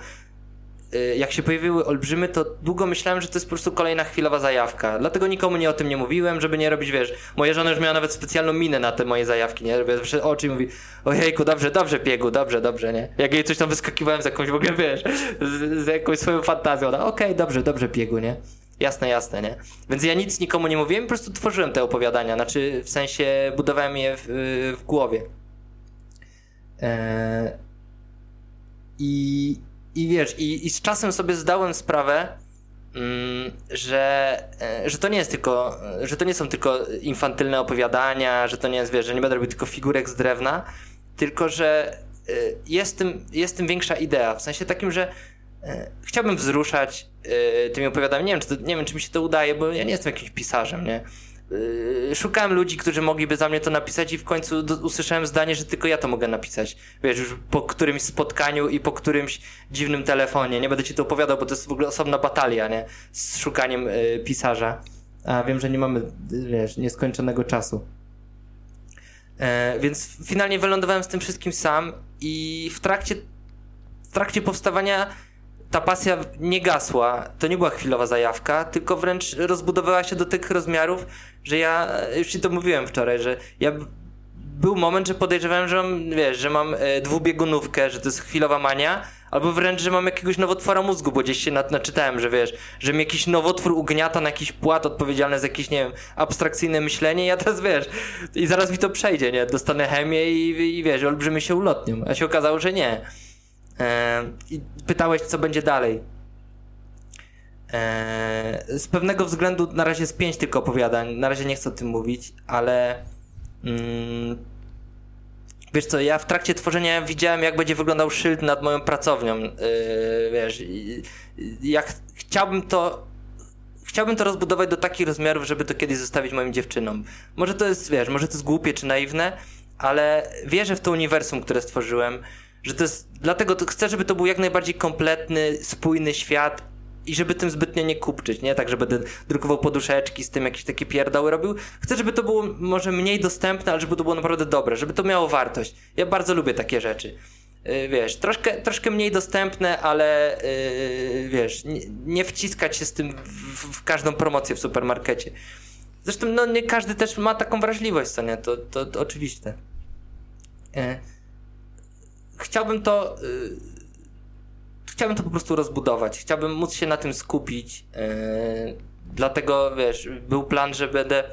jak się pojawiły olbrzymy, to długo myślałem, że to jest po prostu kolejna chwilowa zajawka. Dlatego nikomu nie o tym nie mówiłem, żeby nie robić, wiesz, moja żona już miała nawet specjalną minę na te moje zajawki, nie? Zawsze oczy i mówi, ojejku, dobrze, dobrze, piegu, dobrze, dobrze, nie? Jak jej coś tam wyskakiwałem z jakąś w ogóle, wiesz, z, z jakąś swoją fantazją, ona, okej, okay, dobrze, dobrze, piegu, nie? Jasne, jasne, nie? Więc ja nic nikomu nie mówiłem, po prostu tworzyłem te opowiadania, znaczy w sensie budowałem je w, w głowie. Eee... I i wiesz, i, i z czasem sobie zdałem sprawę, mm, że, e, że to nie jest tylko, że to nie są tylko infantylne opowiadania, że to nie jest, wiesz, że nie będę robił tylko figurek z drewna, tylko że e, jest tym, jest tym większa idea, w sensie takim, że chciałbym wzruszać tymi opowiadaniami. Nie wiem, czy to, nie wiem, czy mi się to udaje, bo ja nie jestem jakimś pisarzem, nie? Yy, szukałem ludzi, którzy mogliby za mnie to napisać i w końcu usłyszałem zdanie, że tylko ja to mogę napisać. Wiesz, już po którymś spotkaniu i po którymś dziwnym telefonie. Nie będę ci to opowiadał, bo to jest w ogóle osobna batalia, nie? Z szukaniem y, pisarza. A wiem, że nie mamy, wiesz, nieskończonego czasu. E, więc finalnie wylądowałem z tym wszystkim sam i w trakcie, w trakcie powstawania ta pasja nie gasła. To nie była chwilowa zajawka, tylko wręcz rozbudowała się do tych rozmiarów, że ja, już ci to mówiłem wczoraj, że ja był moment, że podejrzewałem, że mam, wiesz, że mam e, dwubiegunówkę, że to jest chwilowa mania, albo wręcz, że mam jakiegoś nowotwora mózgu, bo gdzieś się naczytałem, że wiesz, że mi jakiś nowotwór ugniata na jakiś płat odpowiedzialny za jakieś, nie wiem, abstrakcyjne myślenie ja teraz, wiesz, i zaraz mi to przejdzie, nie? Dostanę chemię i, i wiesz, olbrzymy się ulotnią. A się okazało, że nie. I pytałeś, co będzie dalej. Z pewnego względu na razie jest pięć tylko opowiadań. Na razie nie chcę o tym mówić, ale. Mm, wiesz co, ja w trakcie tworzenia widziałem, jak będzie wyglądał szyld nad moją pracownią. Yy, wiesz, jak chciałbym to. Chciałbym to rozbudować do takich rozmiarów, żeby to kiedyś zostawić moim dziewczynom. Może to jest, wiesz, może to jest głupie czy naiwne, ale wierzę w to uniwersum, które stworzyłem że to jest, dlatego to chcę, żeby to był jak najbardziej kompletny, spójny świat i żeby tym zbytnio nie kupczyć, nie? Tak, że będę drukował poduszeczki z tym jakieś takie pierdoły robił. Chcę, żeby to było może mniej dostępne, ale żeby to było naprawdę dobre, żeby to miało wartość. Ja bardzo lubię takie rzeczy. yy, wiesz, troszkę, troszkę mniej dostępne, ale yy, wiesz, nie, nie, wciskać się z tym w, w, każdą promocję w supermarkecie. Zresztą no, nie każdy też ma taką wrażliwość, co nie? To, to, to oczywiste. Yy, chciałbym to yy, chciałbym to po prostu rozbudować. Chciałbym móc się na tym skupić. Yy, dlatego, wiesz, był plan, że będę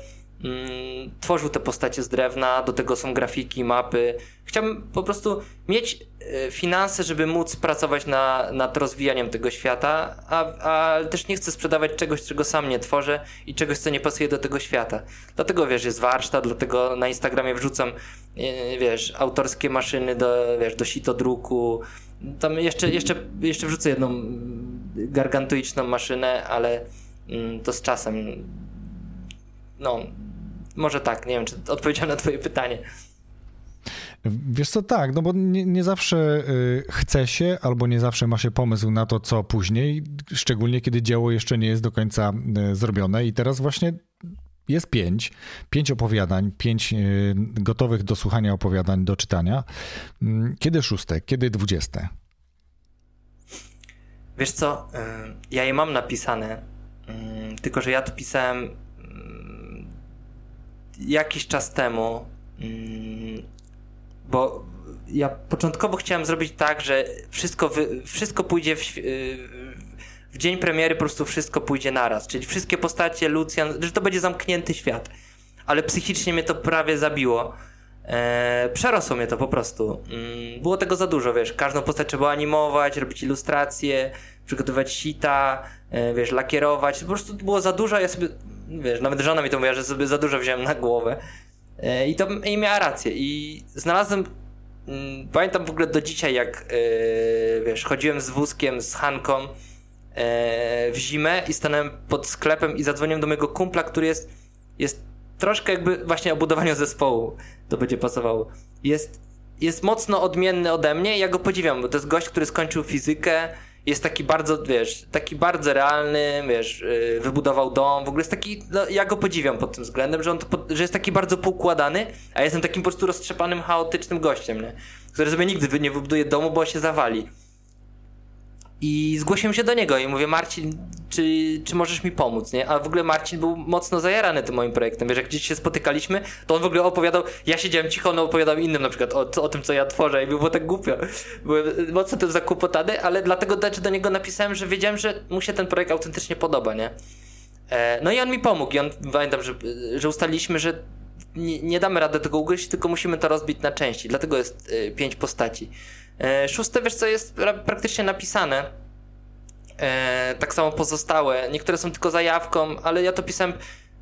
mm, tworzył te postacie z drewna, do tego są grafiki, mapy. Chciałbym po prostu mieć y, finanse, żeby móc pracować na, nad rozwijaniem tego świata, a, a też nie chcę sprzedawać czegoś, czego sam nie tworzę i czegoś, co nie pasuje do tego świata. Dlatego, wiesz, jest warsztat, dlatego na Instagramie wrzucam, wiesz, autorskie maszyny do, wiesz, do sitodruku, tam jeszcze, jeszcze, jeszcze wrzucę jedną gargantuiczną maszynę, ale mm, to z czasem. No, może tak, nie wiem, czy odpowiedziałem na Twoje pytanie. Wiesz co, tak, no bo nie, nie, zawsze y, chce się, albo nie zawsze ma się pomysł na to, co później, szczególnie kiedy dzieło jeszcze nie jest do końca y, zrobione. I teraz właśnie jest pięć, pięć opowiadań, pięć y, gotowych do słuchania opowiadań, do czytania. Mm, kiedy szóste, kiedy dwudzieste? Wiesz co, ja je mam napisane, tylko że ja to pisałem jakiś czas temu, mm, bo ja początkowo chciałem zrobić tak, że wszystko, wszystko pójdzie w, w dzień premiery, po prostu wszystko pójdzie naraz. Czyli wszystkie postacie, Lucian, że to będzie zamknięty świat. Ale psychicznie mnie to prawie zabiło. E, przerosło mnie to po prostu. Mm, było tego za dużo, wiesz. Każdą postać trzeba animować, robić ilustracje, przygotowywać sita, e, wiesz, lakierować. Po prostu było za dużo, ja sobie wiesz, nawet żona mi to mówiła, że sobie za dużo wziąłem na głowę. E, I to i miała rację. I znalazłem. Mm, pamiętam w ogóle do dzisiaj, jak e, wiesz, chodziłem z wózkiem, z Hanką w zimę i stanąłem pod sklepem i zadzwoniłem do mojego kumpla, który jest, jest troszkę jakby właśnie o budowaniu zespołu. To będzie pasowało. Jest, jest mocno odmienny ode mnie i ja go podziwiam, bo to jest gość, który skończył fizykę jest taki bardzo, wiesz, taki bardzo realny, wiesz, yy, wybudował dom, w ogóle jest taki, no, ja go podziwiam pod tym względem, że on to, że jest taki bardzo poukładany, a jestem takim po prostu roztrzepanym, chaotycznym gościem, nie? Który sobie nigdy nie wybuduje domu, bo się zawali. I zgłosiłem się do niego i mówię, Marcin, czy, czy możesz mi pomóc, nie? A w ogóle Marcin był mocno zajarany tym moim projektem. Wiesz, jak gdzieś się spotykaliśmy, to on w ogóle opowiadał, ja siedziałem cicho, on opowiadał innym na przykład o, o tym, co ja tworzę i było tak głupio. Byłem mocno tym zakłopotany, ale dlatego też do niego napisałem, że wiedziałem, że mu się ten projekt autentycznie podoba, nie? E, no i on mi pomógł i on, pamiętam, że, że ustaliliśmy, że nie, nie damy rady tego ugryźć, tylko musimy to rozbić na części. Dlatego jest y, pięć postaci. E, szóste, wiesz co, jest praktycznie napisane. E, tak samo pozostałe. Niektóre są tylko zajawką, ale ja to pisałem,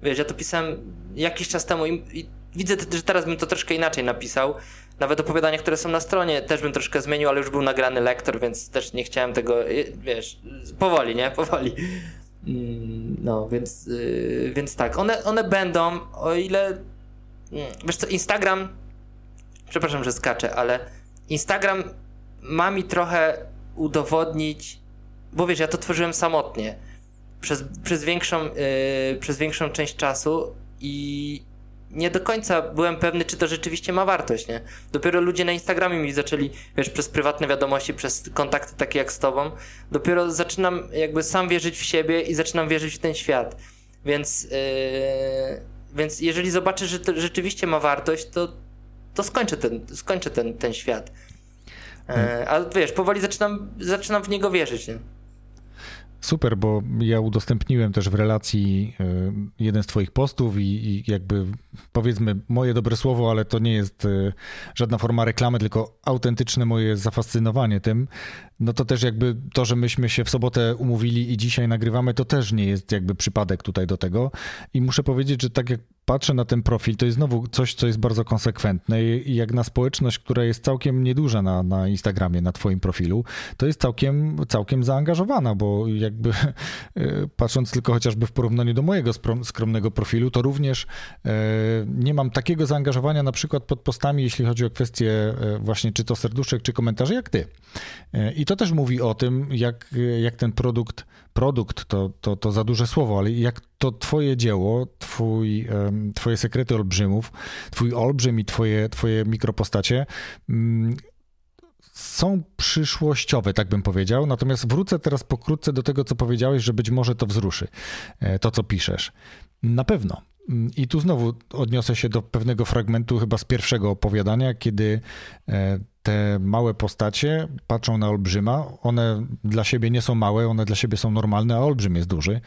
wiesz, ja to pisałem jakiś czas temu i, widzę, że teraz bym to troszkę inaczej napisał. Nawet opowiadania, które są na stronie, też bym troszkę zmienił, ale już był nagrany lektor, więc też nie chciałem tego, wiesz, powoli, nie? Powoli. Mm, no, więc, więc tak, one, one będą, o ile, mm, wiesz co, Instagram, przepraszam, że skaczę, ale Instagram ma mi trochę udowodnić, bo wiesz, ja to tworzyłem samotnie przez, przez, większą, yy, przez większą część czasu i nie do końca byłem pewny, czy to rzeczywiście ma wartość, nie? Dopiero ludzie na Instagramie mi zaczęli, wiesz, przez prywatne wiadomości, przez kontakty takie jak z tobą, dopiero zaczynam jakby sam wierzyć w siebie i zaczynam wierzyć w ten świat. Więc, yy, więc jeżeli zobaczę, że to rzeczywiście ma wartość, to, to skończę ten, skończę ten, ten świat. E, a wiesz, powoli zaczynam, zaczynam w niego wierzyć. Nie? Super, bo ja udostępniłem też w relacji e, jeden z Twoich postów i, i, jakby powiedzmy moje dobre słowo, ale to nie jest e, żadna forma reklamy, tylko autentyczne moje zafascynowanie tym. No to też jakby to, że myśmy się w sobotę umówili i dzisiaj nagrywamy, to też nie jest jakby przypadek tutaj do tego. I muszę powiedzieć, że tak jak patrzę na ten profil, to jest znowu coś, co jest bardzo konsekwentne i jak na społeczność, która jest całkiem nieduża na, na Instagramie, na twoim profilu, to jest całkiem, całkiem zaangażowana, bo jakby (laughs) e, patrząc tylko chociażby w porównaniu do mojego skromnego profilu, to również e, nie mam takiego zaangażowania na przykład pod postami, jeśli chodzi o kwestie e, właśnie czy to serduszek, czy komentarzy, jak ty. I to też mówi o tym, jak, jak ten produkt, produkt to, to, to za duże słowo, ale jak to twoje dzieło, twój, twoje sekrety olbrzymów, twój olbrzym i twoje, twoje mikropostacie mm, są przyszłościowe, tak bym powiedział. Natomiast wrócę teraz pokrótce do tego, co powiedziałeś, że być może to wzruszy, e, to co piszesz. Na pewno. I tu znowu odniosę się do pewnego fragmentu, chyba z pierwszego opowiadania, kiedy e, te małe postacie patrzą na olbrzyma. One dla siebie nie są małe, one dla siebie są normalne, a olbrzym jest duży.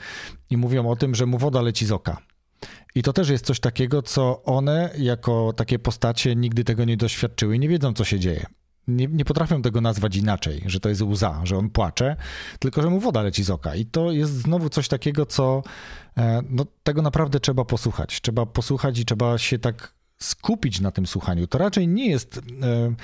I mówią o tym, że mu woda leci z oka. I to też jest coś takiego, co one, jako takie postacie, nigdy tego nie doświadczyły i nie wiedzą, co się dzieje nie, nie potrafią tego nazwać inaczej, że to jest łza, że on płacze, tylko że mu woda leci z oka. I to jest znowu coś takiego, co e, no, tego naprawdę trzeba posłuchać. Trzeba posłuchać i trzeba się tak skupić na tym słuchaniu. To raczej nie jest. E,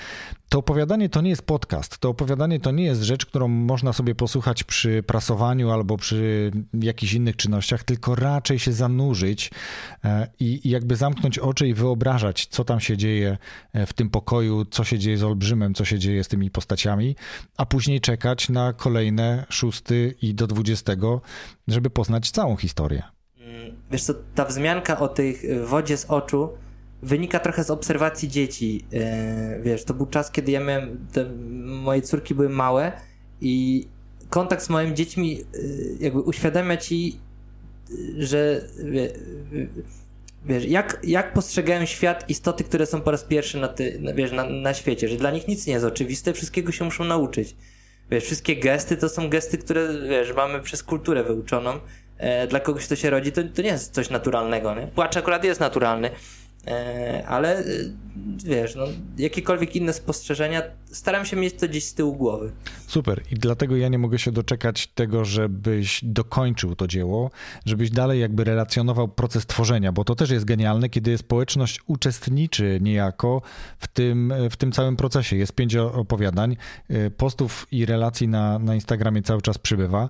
to opowiadanie to nie jest podcast. To opowiadanie to nie jest rzecz, którą można sobie posłuchać przy prasowaniu albo przy jakichś innych czynnościach, tylko raczej się zanurzyć e, i, jakby zamknąć oczy i wyobrażać, co tam się dzieje e, w tym pokoju, co się dzieje z olbrzymem, co się dzieje z tymi postaciami, a później czekać na kolejne szósty i do dwudziestego, żeby poznać całą historię. Wiesz co, ta wzmianka o tej wodzie z oczu wynika trochę z obserwacji dzieci. Yy, wiesz, to był czas, kiedy ja miałem, te, moje córki były małe i kontakt z moimi dziećmi yy, jakby uświadamia ci, że wie, wiesz, jak, jak postrzegają świat istoty, które są po raz pierwszy na, ty, na, wiesz, na, na świecie, że dla nich nic nie jest oczywiste, wszystkiego się muszą nauczyć. Wiesz, wszystkie gesty to są gesty, które, wiesz, mamy przez kulturę wyuczoną. E, dla kogoś, kto się rodzi, to, to nie jest coś naturalnego, nie? Płacz akurat jest naturalny, E, ale e, wiesz, no, jakiekolwiek inne spostrzeżenia, staram się mieć to gdzieś z tyłu głowy. Super. I dlatego ja nie mogę się doczekać tego, żebyś dokończył to dzieło, żebyś dalej jakby relacjonował proces tworzenia, bo to też jest genialne, kiedy społeczność uczestniczy niejako w tym, w tym całym procesie. Jest pięć opowiadań, e, postów i relacji na, na Instagramie cały czas przybywa.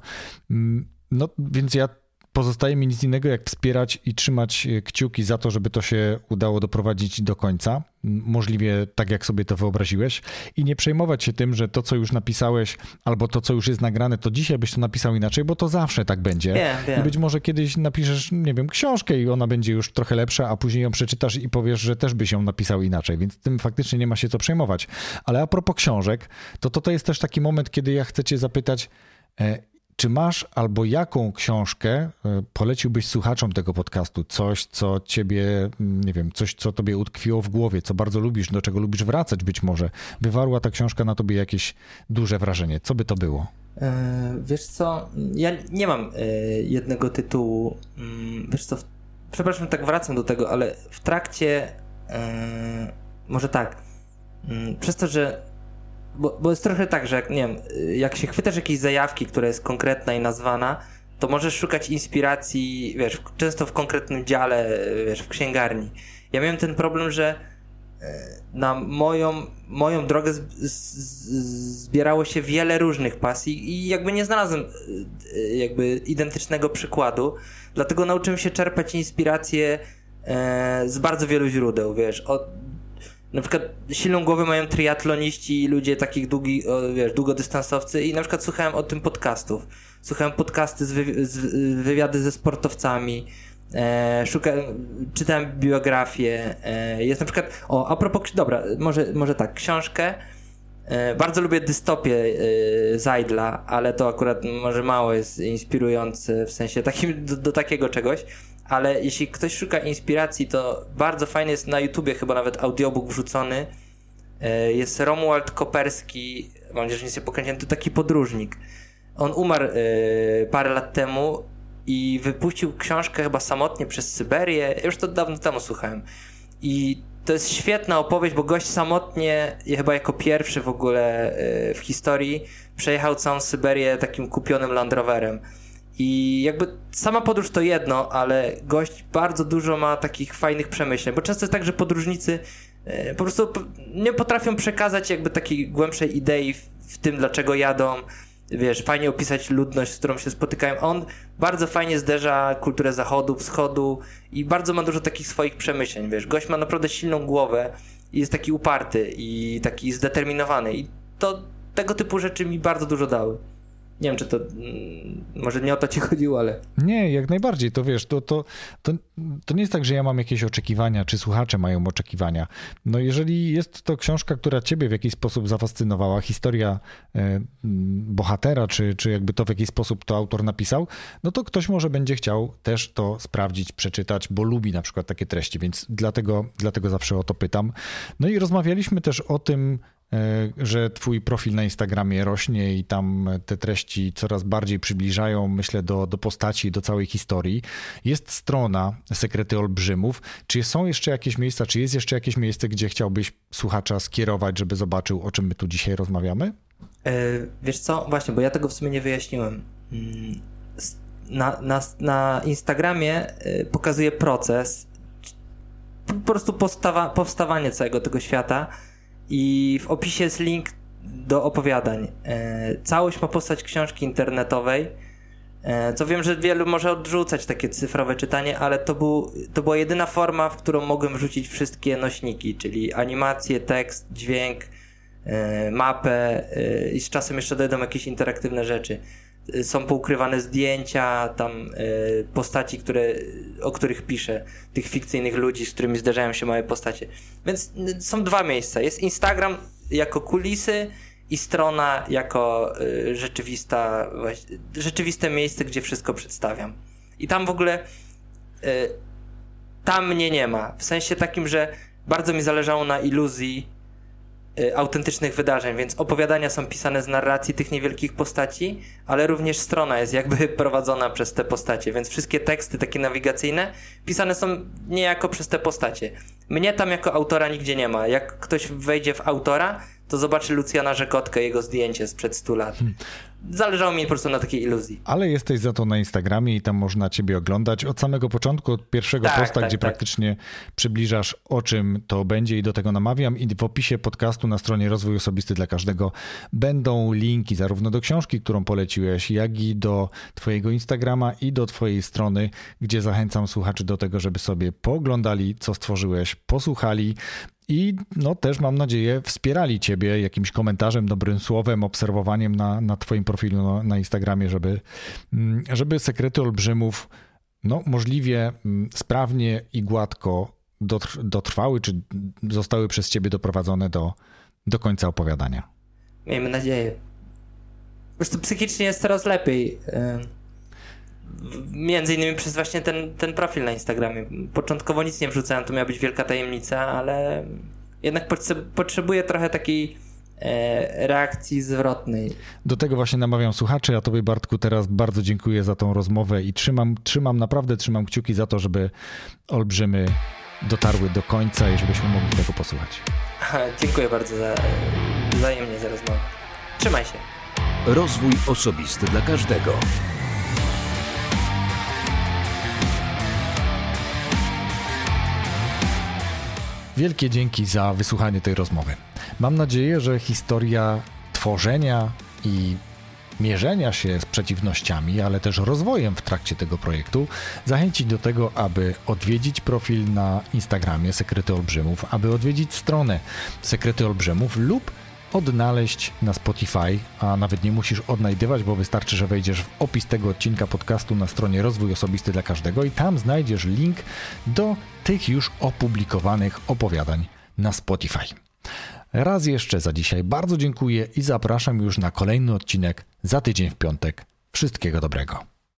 Mm, no, więc ja pozostaje mi nic innego, jak wspierać i trzymać e, kciuki za to, żeby to się udało doprowadzić do końca. Możliwie tak, jak sobie to wyobraziłeś, i nie przejmować się tym, że to, co już napisałeś, albo to, co już jest nagrane, to dzisiaj byś to napisał inaczej, bo to zawsze tak będzie. Wiem, wiem. I być może kiedyś napiszesz, nie wiem, książkę i ona będzie już trochę lepsza, a później ją przeczytasz i powiesz, że też byś ją napisał inaczej, więc tym faktycznie nie ma się co przejmować. Ale a propos książek, to to, to jest też taki moment, kiedy ja chcę cię zapytać, e, czy masz albo jaką książkę e, poleciłbyś słuchaczom tego podcastu? Coś, co ciebie, mm, nie wiem, coś, co tobie utkwiło w głowie, co bardzo lubisz, do czego lubisz wracać być może? Wywarła ta książka na tobie jakieś duże wrażenie. Co by to było? E, wiesz co, ja nie mam e, jednego tytułu. Mm, wiesz co, przepraszam, tak wracam do tego, ale w trakcie, może tak, mm, przez to, że bo, bo jest trochę tak, że jak, nie wiem, jak się chwytasz jakiejś zajawki, która jest konkretna i nazwana, to możesz szukać inspiracji, wiesz, często w konkretnym dziale, wiesz, w księgarni. Ja miałem ten problem, że e, na moją, moją drogę z, z, zbierało się wiele różnych pasji i jakby nie znalazłem e, jakby identycznego przykładu, dlatego nauczyłem się czerpać inspiracje e, z bardzo wielu źródeł, wiesz, od na przykład silną głowę mają triatloniści i ludzie takich długi, wiesz, długodystansowcy i na przykład słuchałem o tym podcastów. Słuchałem podcasty z, wy, z wywiady ze sportowcami, e, czytałem biografię, e, jest na przykład, o, a propos, dobra, może, może tak, książkę, e, bardzo lubię dystopię e, Zajdla, ale to akurat może mało jest inspirujące w sensie takim, do, do takiego czegoś, ale jeśli ktoś szuka inspiracji, to bardzo fajny jest na YouTubie, chyba nawet audiobook wrzucony. E, jest Romuald Koperski, mam nadzieję, że nie się pokręciłem, to taki podróżnik. On umarł e, parę lat temu i wypuścił książkę chyba samotnie przez Syberię. Już to dawno temu słuchałem. I to jest świetna opowieść, bo gość samotnie, chyba jako pierwszy w ogóle e, w historii, przejechał całą Syberię takim kupionym Land Roverem. I jakby sama podróż to jedno, ale gość bardzo dużo ma takich fajnych przemyśleń, bo często jest tak, że podróżnicy e, po prostu nie potrafią przekazać jakby takiej głębszej idei w, tym, dlaczego jadą. Wiesz, fajnie opisać ludność, z którą się spotykają. On bardzo fajnie zderza kulturę zachodu, wschodu i bardzo ma dużo takich swoich przemyśleń, wiesz. Gość ma naprawdę silną głowę i jest taki uparty i taki zdeterminowany i to tego typu rzeczy mi bardzo dużo dały. Nie wiem, czy to. Mm, może nie o to ci (laughs) chodziło, ale. Nie, jak najbardziej. To wiesz, to, to, to, to nie jest tak, że ja mam jakieś oczekiwania, czy słuchacze mają oczekiwania. No, jeżeli jest to książka, która ciebie w jakiś sposób zafascynowała, historia e, bohatera, czy, czy jakby to w jakiś sposób to autor napisał, no to ktoś może będzie chciał też to sprawdzić, przeczytać, bo lubi na przykład takie treści, więc dlatego, dlatego zawsze o to pytam. No i rozmawialiśmy też o tym, że twój profil na Instagramie rośnie i tam te treści coraz bardziej przybliżają, myślę, do, do postaci, do całej historii. Jest strona Sekrety Olbrzymów. Czy są jeszcze jakieś miejsca, czy jest jeszcze jakieś miejsce, gdzie chciałbyś słuchacza skierować, żeby zobaczył, o czym my tu dzisiaj rozmawiamy? E, wiesz co, właśnie, bo ja tego w sumie nie wyjaśniłem. Mm, na, na, na Instagramie e, pokazuje proces, po prostu postawa, powstawanie całego tego świata i w opisie jest link do opowiadań. E, całość ma postać książki internetowej. E, co wiem, że wielu może odrzucać takie cyfrowe czytanie, ale to, był, to była jedyna forma, w którą mogłem wrzucić wszystkie nośniki, czyli animację, tekst, dźwięk, e, mapę i z czasem jeszcze dojdą jakieś interaktywne rzeczy. Są poukrywane zdjęcia, tam postaci, które, o których piszę, tych fikcyjnych ludzi, z którymi zdarzają się małe postacie. Więc są dwa miejsca. Jest Instagram jako kulisy i strona jako y, rzeczywista, rzeczywiste miejsce, gdzie wszystko przedstawiam. I tam w ogóle y, tam mnie nie ma. W sensie takim, że bardzo mi zależało na iluzji y, autentycznych wydarzeń, więc opowiadania są pisane z narracji tych niewielkich postaci, ale również strona jest jakby (laughs) prowadzona przez te postacie, więc wszystkie teksty takie nawigacyjne pisane są niejako przez te postacie. Mnie tam jako autora nigdzie nie ma. Jak ktoś wejdzie w autora, to zobaczy Lucjana Rzekotkę, jego zdjęcie sprzed 100 lat. Zależało mi po prostu na takiej iluzji. Ale jesteś za to na Instagramie i tam można ciebie oglądać od samego początku, od pierwszego tak, posta, tak, gdzie tak. praktycznie przybliżasz o czym to będzie i do tego namawiam. I w opisie podcastu na stronie Rozwój Osobisty dla Każdego będą linki zarówno do książki, którą poleciłeś, jak i do twojego Instagrama i do twojej strony, gdzie zachęcam słuchaczy do tego, żeby sobie pooglądali, co stworzyłeś, posłuchali i no też mam nadzieję wspierali Ciebie jakimś komentarzem, dobrym słowem, obserwowaniem na, na Twoim profilu na, na Instagramie, żeby, mm, żeby sekrety olbrzymów no, możliwie mm, sprawnie i gładko dotrwały, czy zostały przez Ciebie doprowadzone do, do końca opowiadania. Miejmy nadzieję. Po prostu psychicznie jest coraz lepiej. Między innymi przez właśnie ten, ten profil na Instagramie. Początkowo nic nie wrzucałem, to miała być wielka tajemnica, ale jednak potrzebuję trochę takiej e, reakcji zwrotnej. Do tego właśnie namawiam słuchaczy. Ja Tobie, Bartku, teraz bardzo dziękuję za tą rozmowę i trzymam, trzymam naprawdę trzymam kciuki za to, żeby olbrzymy dotarły do końca i żebyśmy mogli tego posłuchać. dziękuję bardzo za, wzajemnie za rozmowę. Trzymaj się. Rozwój osobisty dla każdego. Wielkie dzięki za wysłuchanie tej rozmowy. Mam nadzieję, że historia tworzenia i mierzenia się z przeciwnościami, ale też rozwojem w trakcie tego projektu zachęci do tego, aby odwiedzić profil na Instagramie Sekrety Olbrzymów, aby odwiedzić stronę Sekrety Olbrzymów lub odnaleźć na Spotify, a nawet nie musisz odnajdywać, bo wystarczy, że wejdziesz w opis tego odcinka podcastu na stronie Rozwój Osobisty dla Każdego i tam znajdziesz link do tych już opublikowanych opowiadań na Spotify. Raz jeszcze za dzisiaj bardzo dziękuję i zapraszam już na kolejny odcinek za tydzień w piątek. Wszystkiego dobrego.